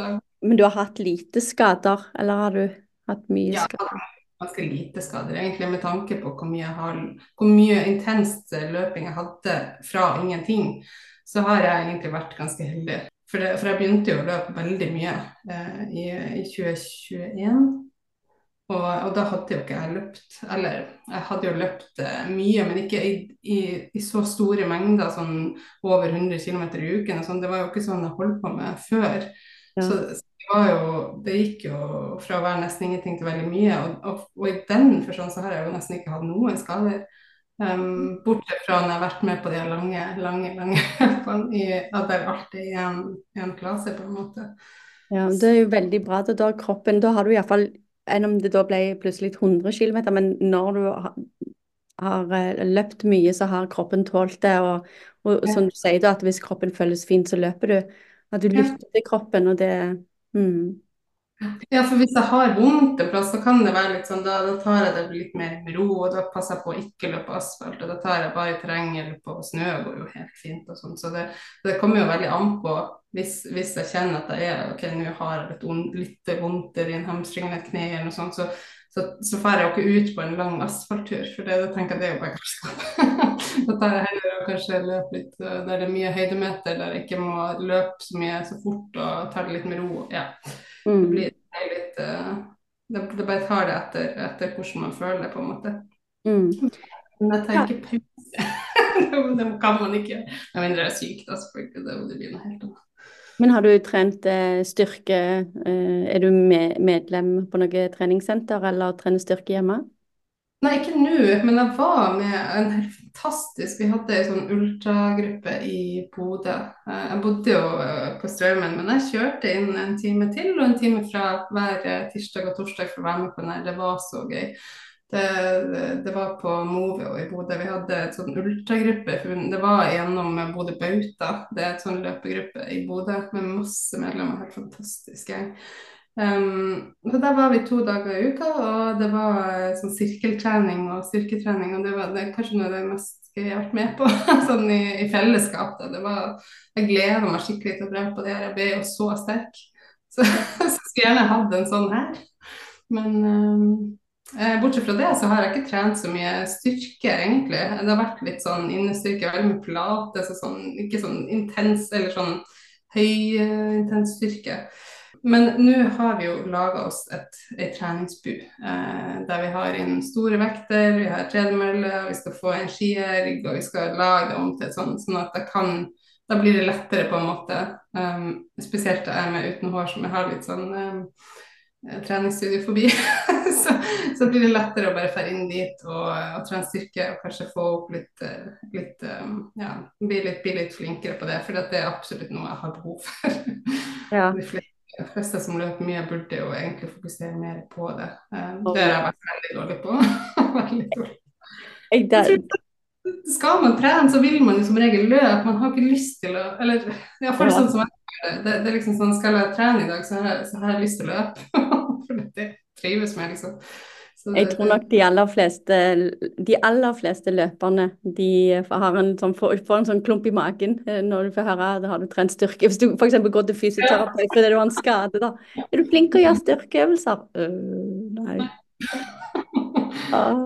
Men du har hatt lite skader, eller har du hatt mye ja, skader? Ganske lite skader, egentlig, med tanke på hvor mye, har, hvor mye intenst løping jeg hadde fra ingenting. Så har jeg egentlig vært ganske heldig. For, det, for jeg begynte jo å løpe veldig mye eh, i, i 2021. Og, og, da hadde jo ikke jeg løpt Eller jeg hadde jo løpt eh, mye, men ikke i, i, i, så store mengder, sånn over 100 km i uken. Sånn. Det var jo ikke sånn jeg holdt på med før. Ja. Så, det det, jo, det, gikk jo fra å være nesten ingenting til veldig mye. Og, og, og i den forstand så har jeg jo nesten ikke hatt noen skader. Um, bortsett fra når jeg har vært med på de lange, lange lange løpene, jeg alt er i en, en klase, på en måte. Ja, Det er jo veldig bra. Da, kroppen, da har du iallfall enn om det da ble plutselig 100 km. Men når du har, har eh, løpt mye, så har kroppen tålt det. Og, og ja. som du sier, da, at hvis kroppen føles fint, så løper du. At du lytter til kroppen, og det mm. Ja, for hvis jeg har vondt en plass, så kan det være litt sånn, da, da tar jeg det litt mer med ro. Og da passer jeg på å ikke løpe asfalt, og da tar jeg bare terreng eller på snø. går jo helt fint og sånn. Så det, det, kommer jo veldig an på hvis, hvis jeg kjenner at jeg er ok, nå har jeg litt, litt vondt i en hamstring eller et kne eller noe sånt, så, så, så drar jeg jo ikke ut på en lang asfalttur, for det, da tenker jeg det er jo bare da tar jeg heller kanskje løpe litt eh, der det er mye høydemeter, der jeg ikke må løpe så mye så fort og ta det litt med ro. ja. Mm. Det blir litt uh, det, det, bare tar det etter, etter, hvordan man føler det, på en måte. Mm. Men jeg tenker ja. pause. det kan man ikke. Med mindre jeg er syk, da selvfølgelig. Det, det blir noe helt annet. Men har du trent eh, styrke? Eh, er du med, medlem på noe treningssenter eller trener styrke hjemme? Nei, ikke nå, men jeg var med en fantastisk Vi hadde en sånn ultragruppe i Bodø. Eh, jeg bodde jo eh, på Strømmen, men jeg kjørte inn en time til og en time fra hver eh, tirsdag og torsdag for å være med på den. Det var så gøy. Det, det, var på Movio i Bodø. Vi hadde et sånn ultragruppe. Det var gjennom Bodø Bauta. Det er et sånn løpegruppe i Bodø med masse medlemmer. Helt fantastisk gjeng. Um, så Der var vi to dager i uka, og det var eh, sånn sirkeltrening og styrketrening. og Det var det, kanskje noe av det mest jeg har vært med på sånn i, i fellesskap. Det var, jeg gleder meg skikkelig til å prøve på det her. Jeg ble jo så sterk. Så, så jeg skulle gjerne hatt en sånn her. Men um, bortsett fra det så har jeg ikke trent så mye styrke, egentlig. Det har vært litt sånn innestyrke, veldig mye plate, og sånn, ikke sånn intens eller sånn høyintens styrke. Men nå har vi jo laga oss et, et treningsbu eh, der vi har inn store vekter, vi har tredemølle, vi skal få en skierg, og vi skal lage det om til sånn, sånn at jeg kan Da blir det lettere på en måte. Um, spesielt jeg med uten hår, som jeg har litt sånn um, treningsstudiofobi. så, så blir det lettere å bare dra inn dit og, og trene styrke og kanskje få opp litt, litt um, Ja, bli litt, bli litt, flinkere på det, for det er absolutt noe jeg har behov for. Ja. fleste som løper mye, burde jo egentlig fokusere mer på det. Um, det har jeg vært veldig dårlig på. veldig dårlig. Jeg. Skal man trene, så vil man jo som regel løpe. Man har ikke lyst til å Eller iallfall ja. sånn som jeg gjør det. Det er liksom sånn Skal jeg trene i dag, så har jeg, så har jeg lyst til å løpe. For det trives med, liksom. Jeg tror nok de aller fleste, de aller fleste løperne de har en sånn, får, en sånn klump i magen eh, når du får høre at har du trent styrke. Hvis du f.eks. går til fysioterapeut fordi du har en skade, da. Er du flink til å gjøre styrkeøvelser? Uh, nei. Ah.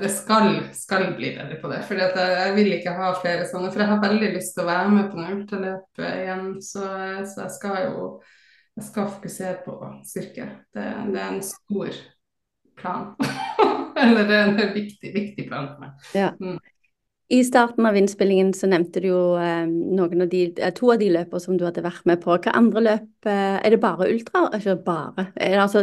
Det skal, skal, bli bedre på det. For jeg vil ikke ha flere sånne. For jeg har veldig lyst til å være med på noe ultraløp igjen. Så, så, jeg skal jo jeg skal fokusere på styrke. Det, det er en stor plan. Eller det er en viktig, viktig plan for meg. Ja. Mm. I starten av innspillingen så nevnte du jo eh, av de, eh, to av de løpene som du hadde vært med på. Hva andre løp eh, Er det bare ultra? Ikke bare. Er det, altså,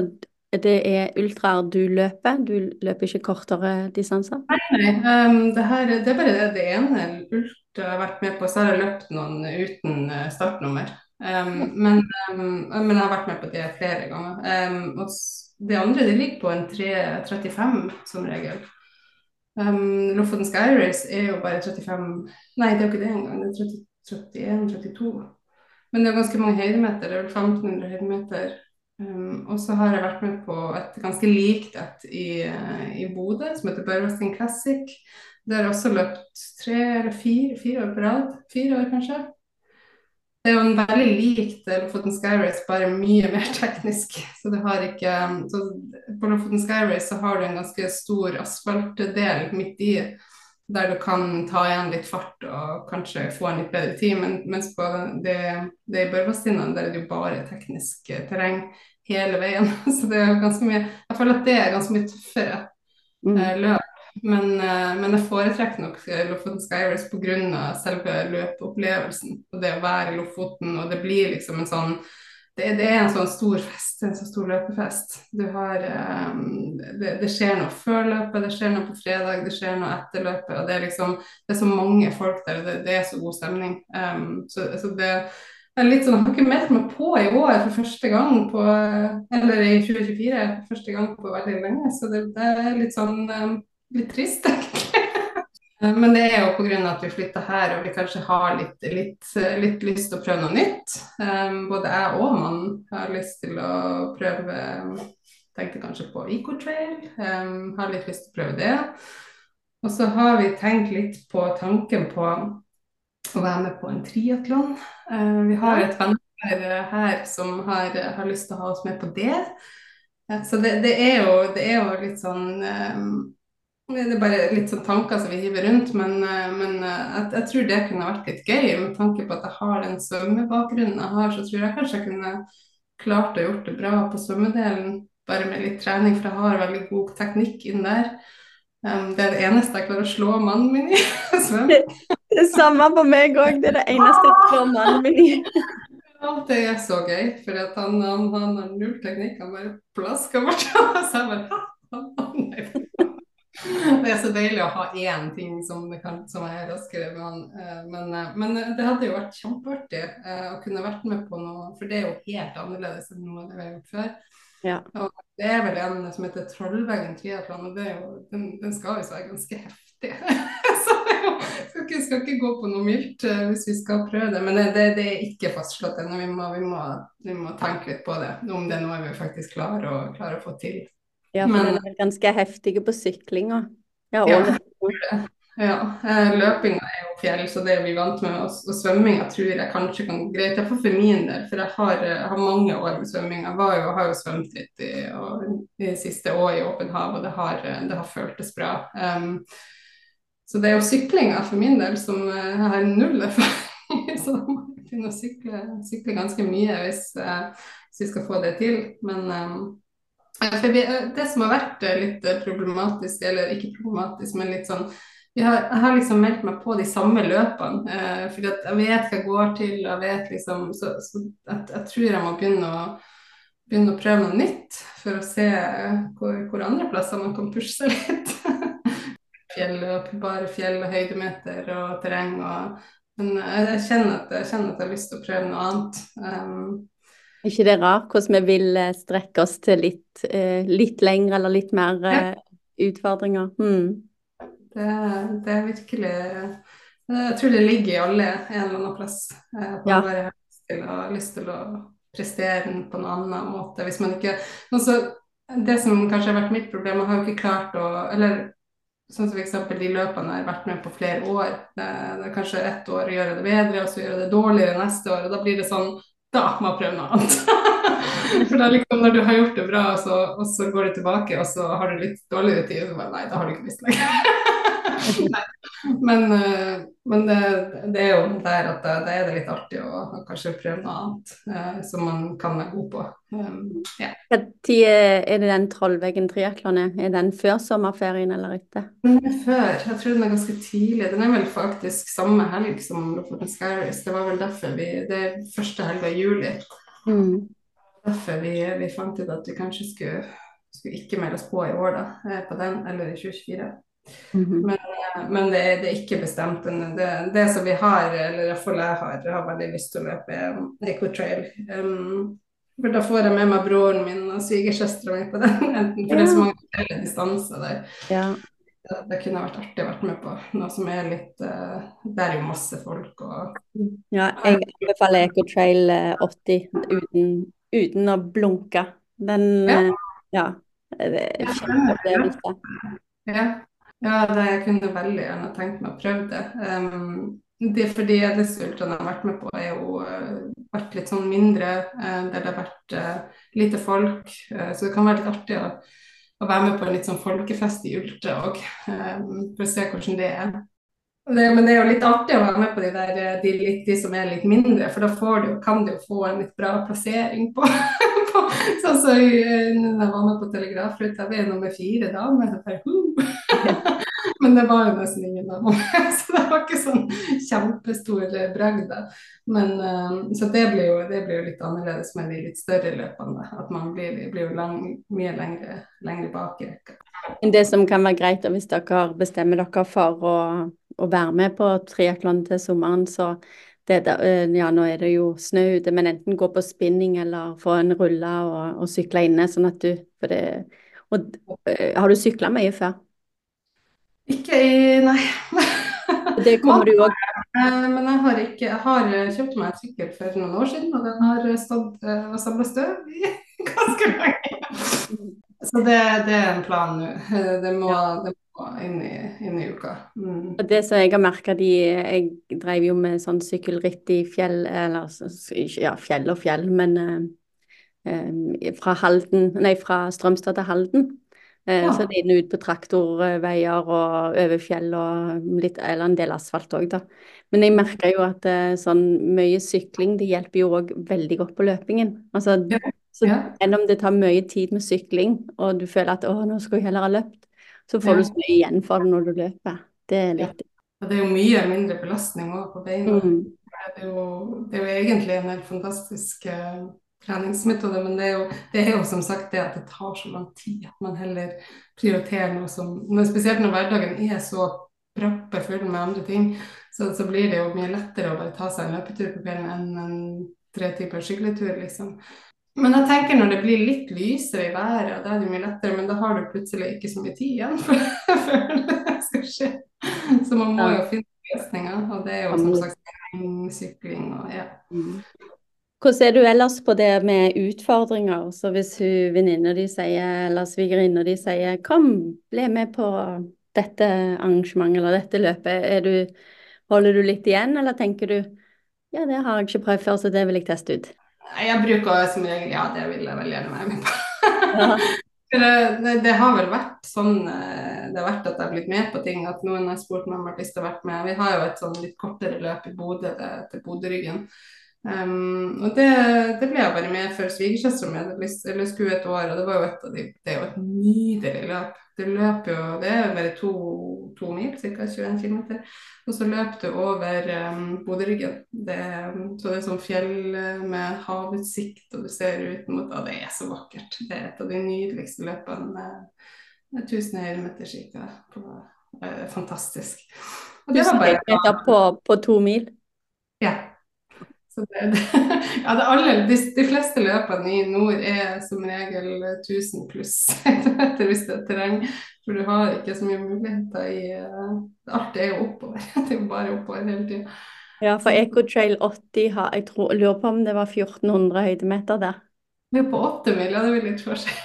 det er ultraer du løper? Du løper ikke kortere distanser? Nei, nei. Um, det, her, det, er bare det, det ene ultra jeg har vært med på. Så har jeg løpt noen uten uh, startnummer. Um, men, um, men, jeg har vært med på det flere ganger. Um, og det andre det ligger på en 3.35 som regel. Um, Lofoten Sky Race er jo bare 35 Nei, det er jo ikke det engang. Det er 31-32. Men det er ganske mange høydemeter. Det er vel 1500 høydemeter. Um, og så har jeg vært med på et ganske likt et i, uh, i Bodø, som heter Børvesting Classic. Der har også løpt tre eller fire, fire år på rad. Fire år, kanskje. Det er jo en veldig lik Lofoten Sky Race, bare mye mer teknisk. Så det har ikke så På Lofoten Sky Race så har du en ganske stor asfaltdel midt i, der du kan ta igjen litt fart og kanskje få en litt bedre tid. Men, mens på det, det i Børvastinden der er det jo bare teknisk terreng hele veien. Så det er ganske mye Jeg føler at det er ganske mye tøffere mm. Eh, løp men, eh, men, jeg foretrekker nok Lofoten Skyrace pga. selve løpeopplevelsen. Og det å være i Lofoten, og det blir liksom en sånn det, det, er en sånn stor fest, en sånn stor løpefest. Har um, det, det, skjer noe før løpet, det skjer noe på fredag, det skjer noe etter løpet. Og det er liksom Det er så mange folk der, det, det er så god stemning. Um, så, så det er litt sånn, Jeg har ikke meldt meg på i år for første gang på Eller i 2024 for første gang på veldig lenge, så det, er litt sånn um, litt trist, egentlig. Men det er jo pga. at vi flytter her og vi kanskje har litt, litt, litt, lyst til å prøve noe nytt. Um, både jeg og mannen har lyst til å prøve Tenkte kanskje på Ecotrail. Um, har litt lyst til å prøve det. Og så har vi tenkt litt på tanken på å være med på en triatlon. Uh, vi har et venner her som har, har, lyst til å ha oss med på det. Uh, så det, det, er jo, det, er jo, litt sånn um, det er bare litt sånn tanker som vi hiver rundt, men, eh, men eh, jeg, jeg, tror det kunne vært litt gøy. Med tanke på at jeg har den svømmebakgrunnen jeg har, så tror jeg kanskje jeg kunne klart å gjort det bra på svømmedelen. Bare med litt trening, for jeg har veldig god teknikk inn der. Um, det er det eneste jeg klarer å slå mannen min i. Det, det samme på meg òg. Det er det eneste jeg slår mannen min i. Ja, det er så gøy, for han, han, han har null teknikk. Han bare plasker bort. Så jeg bare Nei, det er så deilig å ha én ting som, kan, som er raskere Men. Eh, men, eh, men, det hadde jo vært kjempeartig eh, å kunne vært med på noe, for det er jo helt annerledes enn noe vi har gjort før. Ja. Og det er vel en som heter Trollveggen triatlon, og jo, den, den, skal visst være ganske heftig. så jeg skal ikke, skal ikke, gå på noe mildt hvis vi skal prøve det. Men det, det, det er ikke fastslått ennå. Vi, vi, vi, må tenke litt på det, om det er noe vi faktisk klarer å, klarer å få til. Ja, for det er ganske heftige på syklinga. Ja, ja, ja. Eh, løpinga er jo fjell, så det er vi vant med. Og, og svømminga tror jeg kanskje kan gå greit. Iallfall for min del, for jeg har, har, mange år med svømming. Jeg jo, har jo svømt litt i, og, i siste år i åpen hav, og det har, det har føltes bra. Um, så det er jo syklinga for min del som eh, jeg har null erfaring så da må jeg begynne å sykle, ganske mye hvis, hvis, vi skal få det til. Men um, eh, det som har vært eh, litt eh, problematisk, eller ikke problematisk, men litt sånn har, Jeg har liksom meldt meg på de samme løpene. Eh, at jeg vet hva jeg går til. jeg vet liksom, Så, så jeg, jeg, tror jeg må begynne å, begynne å prøve noe nytt for å se hvor, hvor andre plasser man kan pushe seg litt. fjell, bare fjell og høydemeter og terreng. Og, men jeg, jeg, kjenner at, jeg kjenner at jeg har lyst til å prøve noe annet. Um, ikke det rart hvordan vi vil eh, strekke oss til litt, eh, litt lengre eller litt mer ja. Eh, utfordringer? Mm. Det, det, er virkelig Jeg tror det ligger i alle en eller annen plass. At man bare har lyst til, å, lyst til å prestere den på en annen måte. Hvis man ikke altså, Det som kanskje har vært mitt problem, jeg har jo ikke klart å Eller sånn som f.eks. de løpene jeg har vært med på flere år. Det, det er kanskje ett år å gjøre det bedre, og så gjøre det dårligere neste år. og Da blir det sånn da må jeg prøve noe annet. For da liksom, når du har gjort det bra, og så, og så, går du tilbake, og så har du litt dårligere tid, så bare nei, da har du ikke lyst lenger. men, eh, men det, det, er jo der at da, er det litt artig å, kanskje prøve noe annet eh, som man kan være god på. Um, ja. er det den Trollveggen triatlon er? Den før sommerferien eller etter? Den er før. Jeg tror den er ganske tidlig. Den er vel faktisk samme helg som Lofoten Skyrace. Det var vel derfor vi Det er første helga i juli. Mm. Derfor vi, vi, fant ut at vi kanskje skulle, skulle ikke melde oss på i år, da, eh, på den, eller i 2024. Mm -hmm. Men, eh, men det, det, er ikke bestemt. Det, det som vi har, eller iallfall jeg har, jeg har veldig lyst til å løpe Ecotrail. Um, for da får jeg med meg broren min og svigersøstera mi på den, for ja. det er så mange forskjellige distanser der. Ja. Det, det, kunne vært artig å være med på noe som er litt uh, Der er jo masse folk og Ja, jeg anbefaler Ecotrail 80 eh, uten, uten å blunke. Den Ja. Ja det er kjempeopplevelse. Ja. Ja, det jeg kunne veldig gjerne tenkt meg å prøve det. Um, det fordi disse ultraene jeg har vært med på, har jo uh, vært litt sånn mindre, uh, der det har vært uh, lite folk. så det kan være litt artig å, å, være med på en litt sånn folkefest i ultra òg, for å se hvordan det er. Det, men det er jo litt artig å være med på de, der, de, de som er litt mindre, for da du, kan du jo få en litt bra plassering på. sånn så jeg, jeg var med på Telegrafruta, vi er nummer fire da. Men men det var jo nesten ingen av dem. Så det var ikke sånn kjempestor bragd. Men uh, Så det blir, jo, det blir, jo, litt annerledes med de litt større løpene. At man blir, blir jo lang, mye lengre, lengre bak i rekka. Det som kan være greit hvis dere bestemmer dere for å, å være med på triatlon til sommeren, så det, eh, ja, nå er det jo snø ute, men enten gå på spinning eller få en rulle og, og sykle inne. sånn at du, for det, og, uh, Har du sykla mye før? Ikke i Nei. Det kommer du òg. Eh, men jeg har, ikke, jeg har kjøpt meg en sykkel for noen år siden, og den har stått eh, og samla støv i ganske lenge. Så det, det, er en plan nå. Eh, det må, det må inn, i, inn i uka. Mm. Det som jeg har merka, jeg drev jo med sånn sykkelritt i fjell, eller ja, fjell og fjell, men eh, fra Halden, nei, fra Strømstad til Halden. Eh, ja. Så det er ut på traktorveier og over fjell og litt, eller en del asfalt òg, da. Men jeg merker jo at eh, sånn mye sykling, det hjelper jo òg veldig godt på løpingen. Altså, ja. så enn om det tar mye tid med sykling, og du føler at å, nå skal jeg heller ha løpt, så får ja. du så mye igjen for det når du løper. Det er litt Og det er jo mye mindre belastning òg på beina. Mm. er det, jo, det er jo egentlig en helt fantastisk uh, treningsmetode, men det er, jo, det er, jo, som sagt det at det tar så lang tid at man heller prioriterer noe som men Spesielt når hverdagen er så proppefull med andre ting, så, så, blir det jo mye lettere å bare ta seg en løpetur på kvelden enn en tre typer sykletur, liksom. Men jeg tenker når det blir litt lysere i været, da er det mye lettere, men da har du plutselig ikke så mye tid igjen før det skal skje. Så man må jo finne løsninger, og det er jo som sagt sykling og ja. Hvordan er du ellers på det med utfordringer? Så hvis venninna di sier, eller svigerinna di sier 'kom, bli med på dette arrangementet eller dette løpet', du, holder du litt igjen, eller tenker du 'ja, det har jeg ikke prøvd før, så det vil jeg teste ut'? Jeg bruker som regel 'ja, det vil jeg veldig gjerne være med på'. det, det, har vel vært sånn eh, det har vært at jeg har blitt med på ting, at noen har spurt meg om jeg har lyst til å være med. Vi har jo et sånn litt kortere løp i Bodø til Bodøryggen. Um, og det, det, ble jeg bare med for svigersøstera mi. Skulle et år, og det var jo et av de Det er jo et nydelig løp. Det løper jo Det er bare to, to mil, ca. 21 km. Og så løper du over um, Bodøryggen. så det er sånn fjell med havutsikt, og du ser ut mot Og det er så vakkert. Det er et av de nydeligste løpene med, med 1000 høydemeter ca. Uh, fantastisk. Og det var bare på, på to mil? Ja. Det, ja, det alle, de, de, fleste løpene i nord er som regel 1000 pluss etter hvis det er terreng. For du har ikke så mye muligheter i uh, Alt er jo oppover. Det er jo bare oppover hele tida. Ja, for Ecotrail 80 har jeg tror, lurer på om det var 1400 høydemeter der. Det er på 8 mil, ja det vil litt forskjell.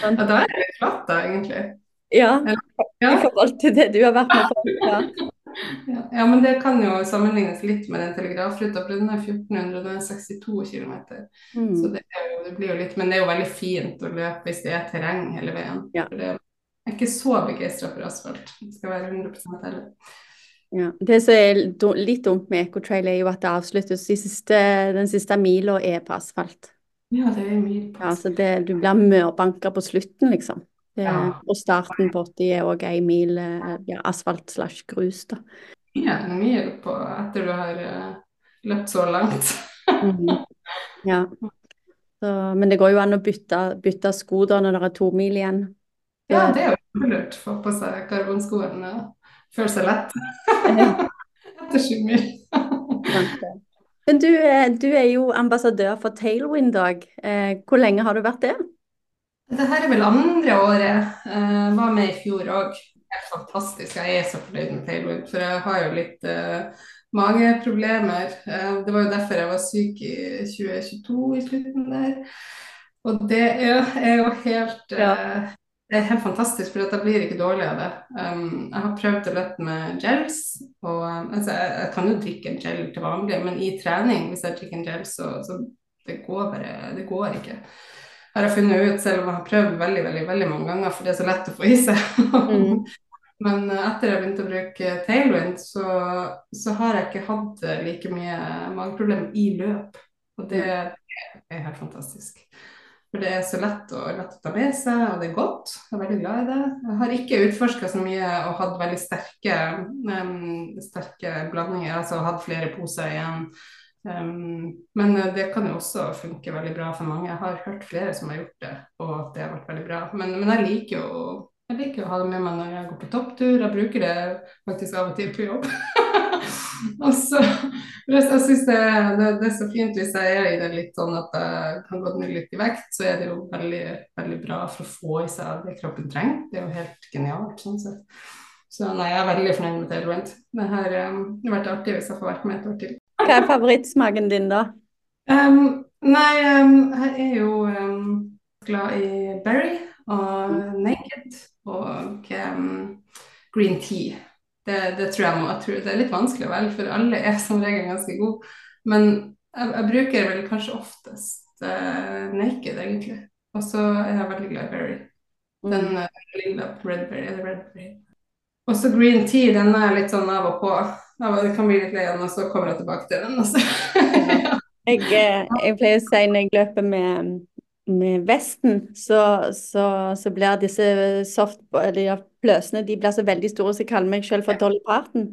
ja, da er det litt flatt, da, egentlig. Ja, i forhold til det du har vært med på. Ja. Ja, men det kan jo sammenlignes litt med den telegrafruta, for den er 1462 km. Mm. Så det, jo, det, blir jo litt Men det er jo veldig fint å løpe hvis det er terreng hele veien. Ja. For det er ikke så begeistra for asfalt. Det skal være 100% ærlig. Ja. Det som er litt dumt med Ecotrail, er jo at det avsluttes de siste, den siste mila er på asfalt. Ja, det er mil på asfalt. Ja, så det, du blir mørbanka på slutten, liksom. Ja. Og starten på 80 er òg ei mil eh, ja, asfalt slash grus, da. Ja, en mil på etter du har uh, løpt så langt. mm. Ja. Så, men det går jo an å bytte, bytte sko da når det er to mil igjen. Ja, det er jo lurt. Få på seg karbonskoene føle seg lett. etter sju mil. men du, eh, du, er jo ambassadør for Tailwind-dag. Hvor lenge har du vært det? Dette er vel andre året. jeg var med i fjor òg. Helt fantastisk. Jeg er så fornøyd med Tailwind, for jeg har jo litt uh, mageproblemer. Uh, det var jo derfor jeg var syk i 2022 i slutten der. Og det er, er jo helt ja. Det er helt fantastisk, for jeg blir ikke dårlig av det. Um, jeg har prøvd å løpe med gels. Og, altså, jeg, jeg, kan jo drikke en gel til vanlig, men i trening, hvis jeg drikker en gel, så, så det går bare Det går ikke har jeg funnet ut, selv om jeg har prøvd veldig veldig, veldig mange ganger, for det er så lett å få i seg. Mm. Men eh, etter jeg begynte å bruke Tailwind, så, så, har jeg ikke hatt eh, like mye mageproblemer i løp. Og det, er helt fantastisk. For det er så lett å, lett å ta med seg, og det er godt. Jeg er veldig glad i det. Jeg har ikke utforska så mye og hatt veldig sterke, um, sterke blandinger, altså hatt flere poser igjen Um, men eh, det kan jo også funke veldig bra for mange. Jeg har hørt flere som har gjort det, og at det har vært veldig bra. Men, men jeg liker jo jeg liker å ha det med meg når jeg går på topptur. Jeg bruker det faktisk av og til på jobb. og så, jeg syns det, det, det, er så fint hvis jeg er i det litt sånn at jeg kan gå ned litt i vekt, så er det jo veldig, veldig bra for å få i seg det kroppen trenger. Det er jo helt genialt sånn sett. Så nei, jeg er veldig fornøyd med Tailwind. Det har um, vært artig hvis jeg får vært med et år til. Hva er favorittsmaken din, da? Um, nei, um, jeg er jo um, glad i berry og naked og green tea. Det, det, tror jeg må jeg tror Det er litt vanskelig å velge, for alle er som regel ganske gode. Men jeg, jeg bruker vel kanskje oftest uh, naked, egentlig. Og så er jeg veldig glad i berry. Den uh, lilla redberry eller redberry. Og så green tea, den er litt sånn av og på. Ja, det kan bli litt lei og så kommer jeg tilbake til den. Altså. jeg, eh, jeg, pleier å si når jeg løper med, med vesten, så, så, så, blir disse soft, eller pløsene de blir så veldig store, så jeg kaller meg selv for Dolly Parton.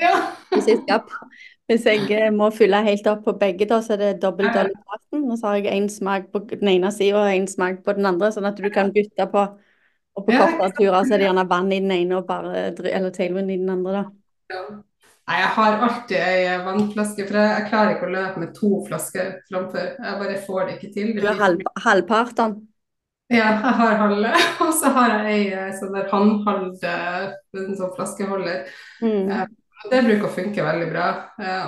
Ja. Hvis jeg skal Hvis jeg eh, må fylle helt opp på begge, da, så er det dobbel. Dolly Parton. Og så har jeg én smak på den ene sida og én smak på den andre, sånn at du kan bytte på. Og på kortere turer så er det gjerne vann i den ene og bare eller tailwind i den andre, da. Ja. Nei, jeg har alltid ei vannflaske, for jeg, jeg klarer ikke å løpe med to flasker framfor. Jeg bare får det ikke til. Det Du har halv, mye. halvparten. Ja, jeg har halve, og så har jeg ei eh, sånn der håndholdt eh, en sånn flaskeholder. Mm. Eh, Det bruker å funke veldig bra.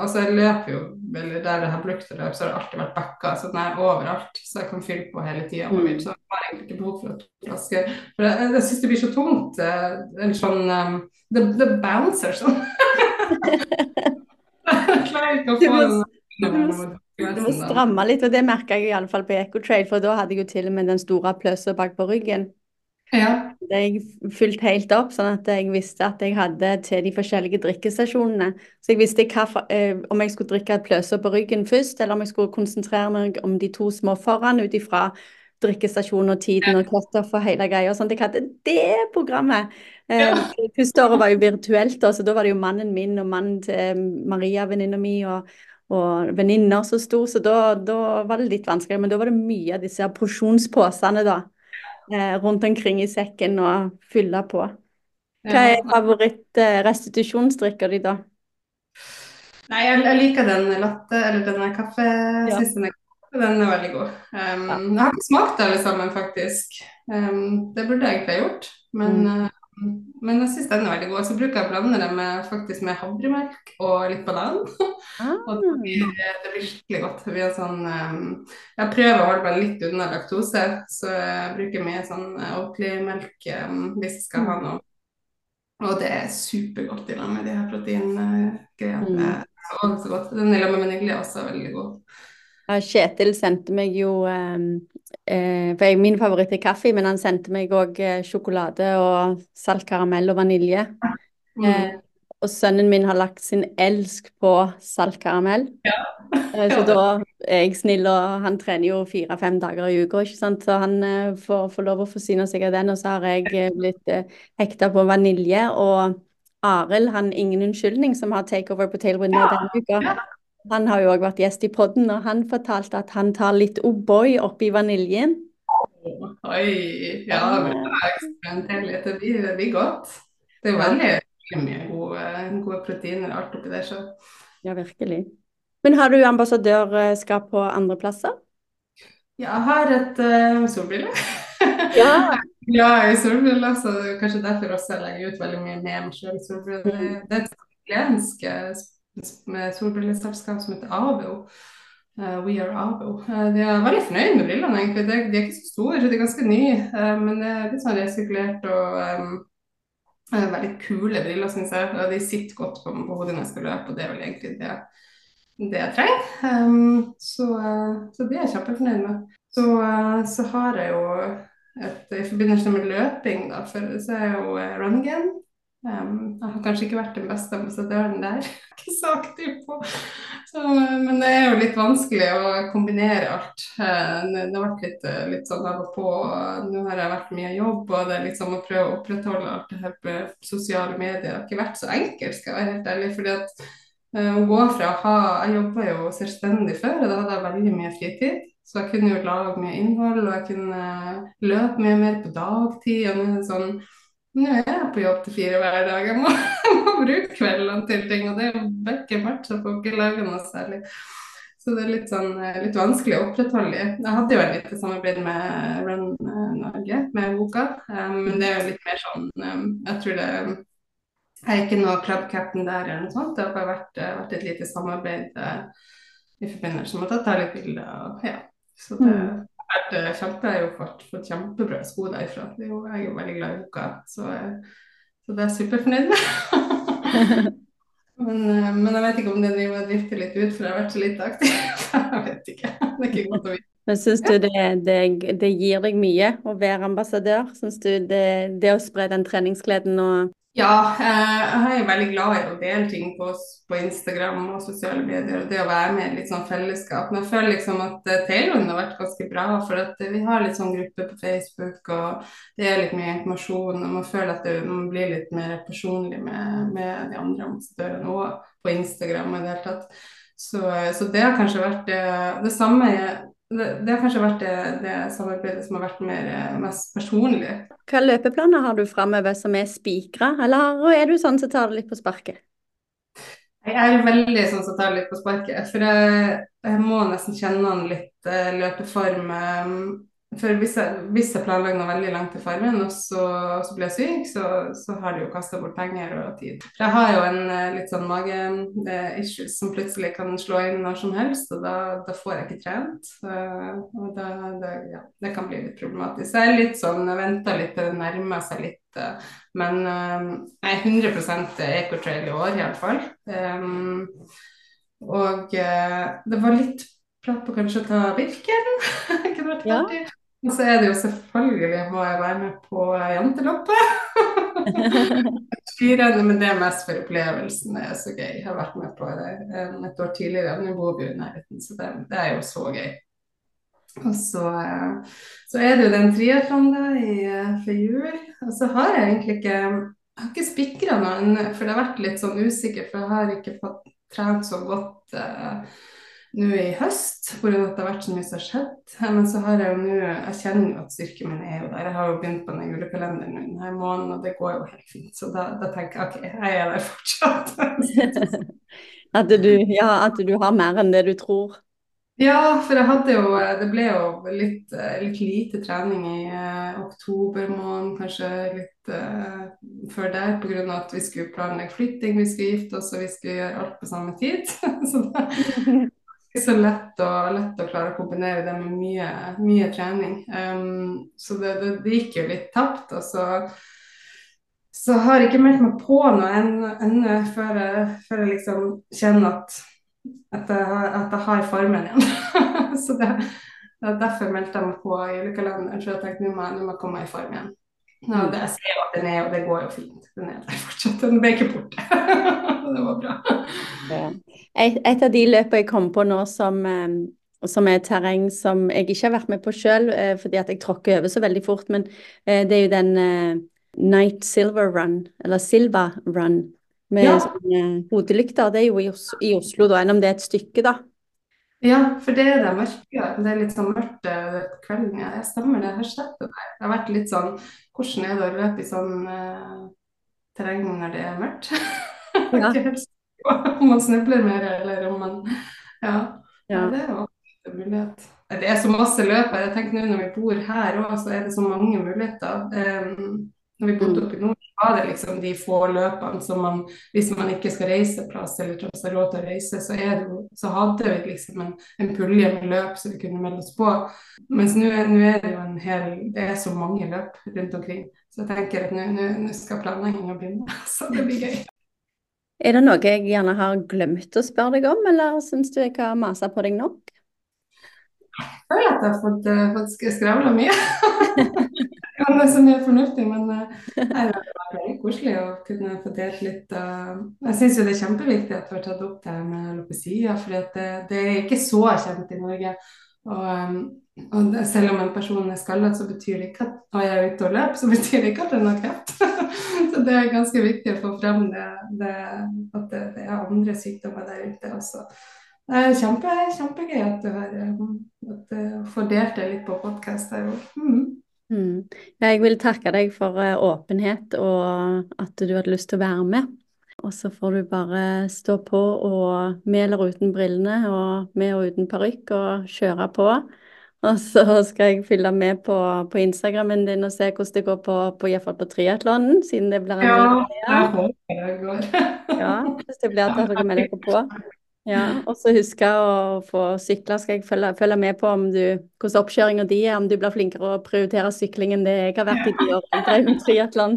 Og så jeg løper jo, eller der jeg har brukt å løpe, så har det alltid vært bakker. Så den er overalt, så jeg kan fylle på hele tida Mm. Så jeg har egentlig ikke behov for to flasker. For jeg, jeg syns det blir så tungt. En sånn um, Det, det bouncer sånn. Jeg klarer ikke å Du få må- den du må- stramme litt, og det merka jeg i alle fall på Ecotrail, for da hadde jeg jo til og med den store pløssa bak på ryggen. Ja. Det jeg fulgte helt opp, sånn at jeg visste at jeg hadde til de forskjellige drikkestasjonene. Så jeg visste hva, eh, om jeg skulle drikke pløsa på ryggen først, eller om jeg skulle konsentrere meg om de to små foran ut ifra drikkestasjonen og tiden og cutoff og hele greia. Sånn sånt. jeg hadde det programmet. Eh, Ja. Første året var jo virtuelt, da, så da var det jo mannen min og mannen til Maria, venninna mi, og, og venninner som sto, så da, da var det litt vanskelig. Men da var det mye av disse porsjonsposene, da eh, rundt omkring i sekken og fylle på. Hva er favoritt-restitusjonsdrikka di, da? Nei, jeg, jeg liker den latte, eller denne Ja. Den er veldig god. Um, Ja. Jeg har ikke smakt alle sammen, faktisk. Um, det burde jeg ikke ha gjort. Men, Mm. uh, men jeg syns den er veldig god. Så bruker jeg å blande det med, faktisk med havremelk og litt banan. Ah, Og det blir, det blir skikkelig godt. Det blir sånn, um, jeg prøver å holde meg litt unna laktose, så jeg bruker mye sånn Oatly-melk um, hvis jeg skal ha Mm. noe. Og det er supergodt i lag med de her proteingreiene. Mm. Så godt. Den i lag med vanilje er også veldig god. Ja, Kjetil sendte meg jo eh, eh, For jeg, min favoritt er kaffe, men han sendte meg òg eh, sjokolade og salt karamell og vanilje. Mm. Eh, og sønnen min har lagt sin elsk på salt karamell. Eh, så da er jeg snill, og han trener jo fire-fem dager i uka, ikke sant. Så han får, får lov å forsyne seg av den. Og så har jeg blitt eh, hekta på vanilje. Og Arild, han Ingen unnskyldning, som har takeover på Tailwind ja, denne uka, Ja. Han har jo òg vært gjest i podden, og han fortalte at han tar litt O'boy oppi vaniljen. Oi, ja, men da eksperimentere litt. Det blir, det blir godt. Det er veldig, mye gode, gode proteiner alt oppi der. Så. Ja, virkelig. Men har du ambassadørskap på andre plasser? Ja, jeg har et uh, solbrille. Ja. Ja, i solbriller, så kanskje derfor også jeg legger ut veldig mye med meg sjøl. Det er et italiensk med solbrilleselskap som heter Avo. Uh, We Are Avo. Uh, de er veldig fornøyd med brillene, egentlig. De, de er ikke så store, de er ganske nye, Uh, men det er litt sånn resirkulert og um, veldig kule briller, syns jeg. Og de sitter godt på, på hodet når jeg skal løpe, og det er vel egentlig det, det jeg trenger. Um, så, så det er jeg kjempefornøyd med. Så, så har jeg jo et, i forbindelse med løping, da, for så er jeg jo run again. Um, jeg har kanskje ikke vært den beste ambassadøren der, ikke så aktiv på. Så, men det er jo litt vanskelig å kombinere alt. Eh, Det har vært litt, eh, litt sånn av og på. Nå har jeg vært mye jobb, og det er liksom å prøve å opprettholde alt det her på sosiale medier Det har ikke vært så enkelt, skal jeg være helt ærlig. fordi at uh, å gå fra å ha Jeg jobba jo selvstendig før, og da hadde jeg veldig mye fritid. Så jeg kunne jo lage mye innhold, og jeg kunne løpe mye mer på dagtid. og det sånn nå er jeg på jobb til fire hver dag. Jeg må, jeg må bruke kveldene til ting, og det er jo bekkenbart, så jeg får ikke lage noe særlig. Så det er litt, sånn, eh, litt vanskelig å opprettholde. Jeg hadde jo et lite samarbeid med Run eh, Norge, med Boka, Men men det er jo litt mer sånn um, Jeg tror det er ikke noe club captain der eller noe sånt. Det har bare vært, eh, vært et lite samarbeid uh, i forbindelse med at jeg tar litt bilder. og Ja. Så det Mm. Vært eh, jeg jo fått, fått kjempebra sko derfra. Det er jo, jeg er jo veldig glad i Boka, så, eh, så det er jeg superfornøyd med. Men, eh, men jeg vet ikke om det driver og drifter litt ut, for jeg har vært så lite aktiv. Jeg vet ikke. Det er ikke godt å vite. Men syns du det, det, det, gir deg mye å være ambassadør? Syns du det, det å spre den treningsgleden og ja, eh, jeg er veldig glad i å dele ting på, på, Instagram og sosiale medier. og Det å være med i litt sånn fellesskap. Men jeg føler liksom at Taylor har vært ganske bra. For at vi har litt sånn gruppe på Facebook, og det er litt mye informasjon. Og man føler at man blir litt mer personlig med, med de andre ambassadørene og på Instagram og i det hele tatt. Så, så, det har kanskje vært det, det samme det, det, har kanskje vært det, det, samarbeidet som har vært mer, mest personlig. Hva løpeplaner har du framover som er spikra, eller er du sånn som tar det litt på sparket? Jeg er veldig sånn som tar det litt på sparket. For jeg, jeg må nesten kjenne an litt uh, løpeform. For hvis jeg, hvis jeg planlegger noe veldig langt i farmen, og så, så blir jeg syk, så, så har de jo kasta bort penger og tid. For jeg har jo en eh, litt sånn mage-issues som plutselig kan slå inn når som helst, og da, da får jeg ikke trent. og da, da, ja, det kan bli litt problematisk. Jeg er litt sånn, jeg venter litt til det nærmer seg litt. Eh, men eh, jeg er 100 ecotrail i år, i hvert Um, og det var litt prat på kanskje å ta Birken. Ja. Og så er det jo selvfølgelig må jeg være med på janteloppet. men det er mest for opplevelsen. Det er så gøy. Jeg har vært med på det et år tidligere. Nå bor vi i nærheten, så det, det, er jo så gøy. Og så, eh, så er det jo den triatlonen eh, for jul. Og så har jeg egentlig ikke jeg har ikke spikra noen, for det har vært litt sånn usikker, For jeg har ikke fått trent så godt. Uh, nå i høst, hvor det har vært så mye som har skjedd. Men så har jeg jo nå Jeg kjenner jo at styrken min er jo der. Jeg har jo begynt på den julekalenderen denne måneden, og det går jo helt fint. Så da, da tenker jeg OK, jeg er der fortsatt. at, du, ja, at du har mer enn det du tror? Ja, for jeg hadde jo Det ble jo litt, litt lite trening i uh, oktober måned, kanskje litt uh, før der, pga. at vi skulle planlegge flytting, vi skulle gifte oss og vi skulle gjøre alt på samme tid. så da ikke så lett å, lett å, klare å kombinere det med mye, mye trening. Um, så det, det, det, gikk jo litt tapt. Og så, så har jeg ikke meldt meg på noe ennå før, før, jeg liksom kjenner at, at, jeg, at jeg har formen igjen. så det, det, derfor meldte jeg meg på julekalenderen, for jeg tenkte nå må, jeg komme i form igjen. Ja, det, jeg ser at den er, og det går jo fint. Den er der fortsatt. Den ble ikke borte. det var bra. Et, et, av de løpene jeg kom på nå som, eh, som, er terreng som jeg ikke har vært med på sjøl, eh, fordi at jeg tråkker over så veldig fort, men eh, det er jo den Night Silver Run, eller Silva Run, med ja. sånne hodelykter. Det er jo i, Os i Oslo, da, enn om det er et stykke, da. Ja, for det er det mørke. Det er litt sånn mørkt kvelden. Ja, jeg stemmer det. Jeg har sett det der. Det har vært litt sånn Hvordan er det å løpe i sånn uh, terreng når det er mørkt? Ja. om man snubler mer, eller om man Ja. ja. Det er jo en mulighet. Det er så masse løp her. Jeg tenker nå når vi bor her òg, så er det så mange muligheter. Um, når vi bodde oppe i nord, var det liksom de få løpene som man Hvis man ikke skal reise plass eller ikke har råd til å reise, så, det, så hadde vi liksom en, en, pulje med løp som vi kunne melde oss på. Mens nå er det jo en hel Det er så mange løp rundt omkring. Så jeg tenker at nå skal planlegginga begynne. Så det blir gøy. Er det noe jeg gjerne har glemt å spørre deg om, eller syns du jeg har masa på deg nok? Jeg føler at jeg har fått, uh, fått skravla mye. ja, det er så mye fornuftig, men nei, det var veldig koselig å kunne få delt litt. Jeg syns det er kjempeviktig at du har tatt opp det her med alopecia, for det, det, er ikke så kjent i Norge. Og, um, og selv om en person er skallet, så betyr det ikke at og jeg er ute og løper, så betyr det ikke at den har kreft. Så det er ganske viktig å få frem det, det, at det, det, er andre sykdommer der ute også. Det er kjempe, kjempegøy at du har at får delt det litt på podkast. Mm. Mm. Jeg vil takke deg for eh, åpenhet og at du hadde lyst til å være med. Og så får du bare stå på og med eller uten brillene og med og uten parykk og kjøre på. Og så skal jeg følge med på, på Instagrammen din og se hvordan det går på, på, på triatlonen, siden det blir en ja, jeg håper det går. ja, hvis det blir at dere melder dere på. Ja, og så huske å få sykle, skal jeg følge, følge med på om du, hvordan oppkjøringa di er, om du blir flinkere å prioritere sykling enn det jeg har vært i de årene jeg drev med triatlon.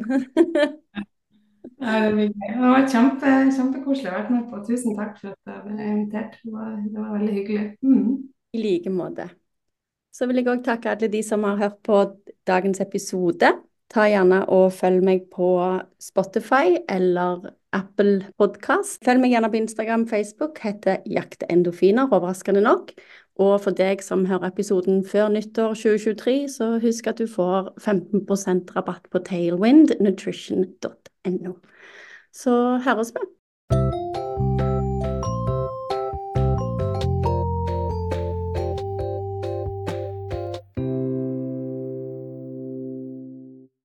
det var kjempe, kjempekoselig å være med på. Tusen takk for at jeg ble invitert. Det var, det var veldig hyggelig. Mm. I like måte. Så vil jeg òg takke alle de som har hørt på dagens episode. Ta gjerne og følg meg på Spotify eller Apple Podcast. Følg meg gjerne på Instagram, Facebook, heter Jaktendofiner, overraskende nok. Og for deg som hører episoden før nyttår 2023, så husk at du får 15% rabatt på tailwindnutrition.no. Så høres vi.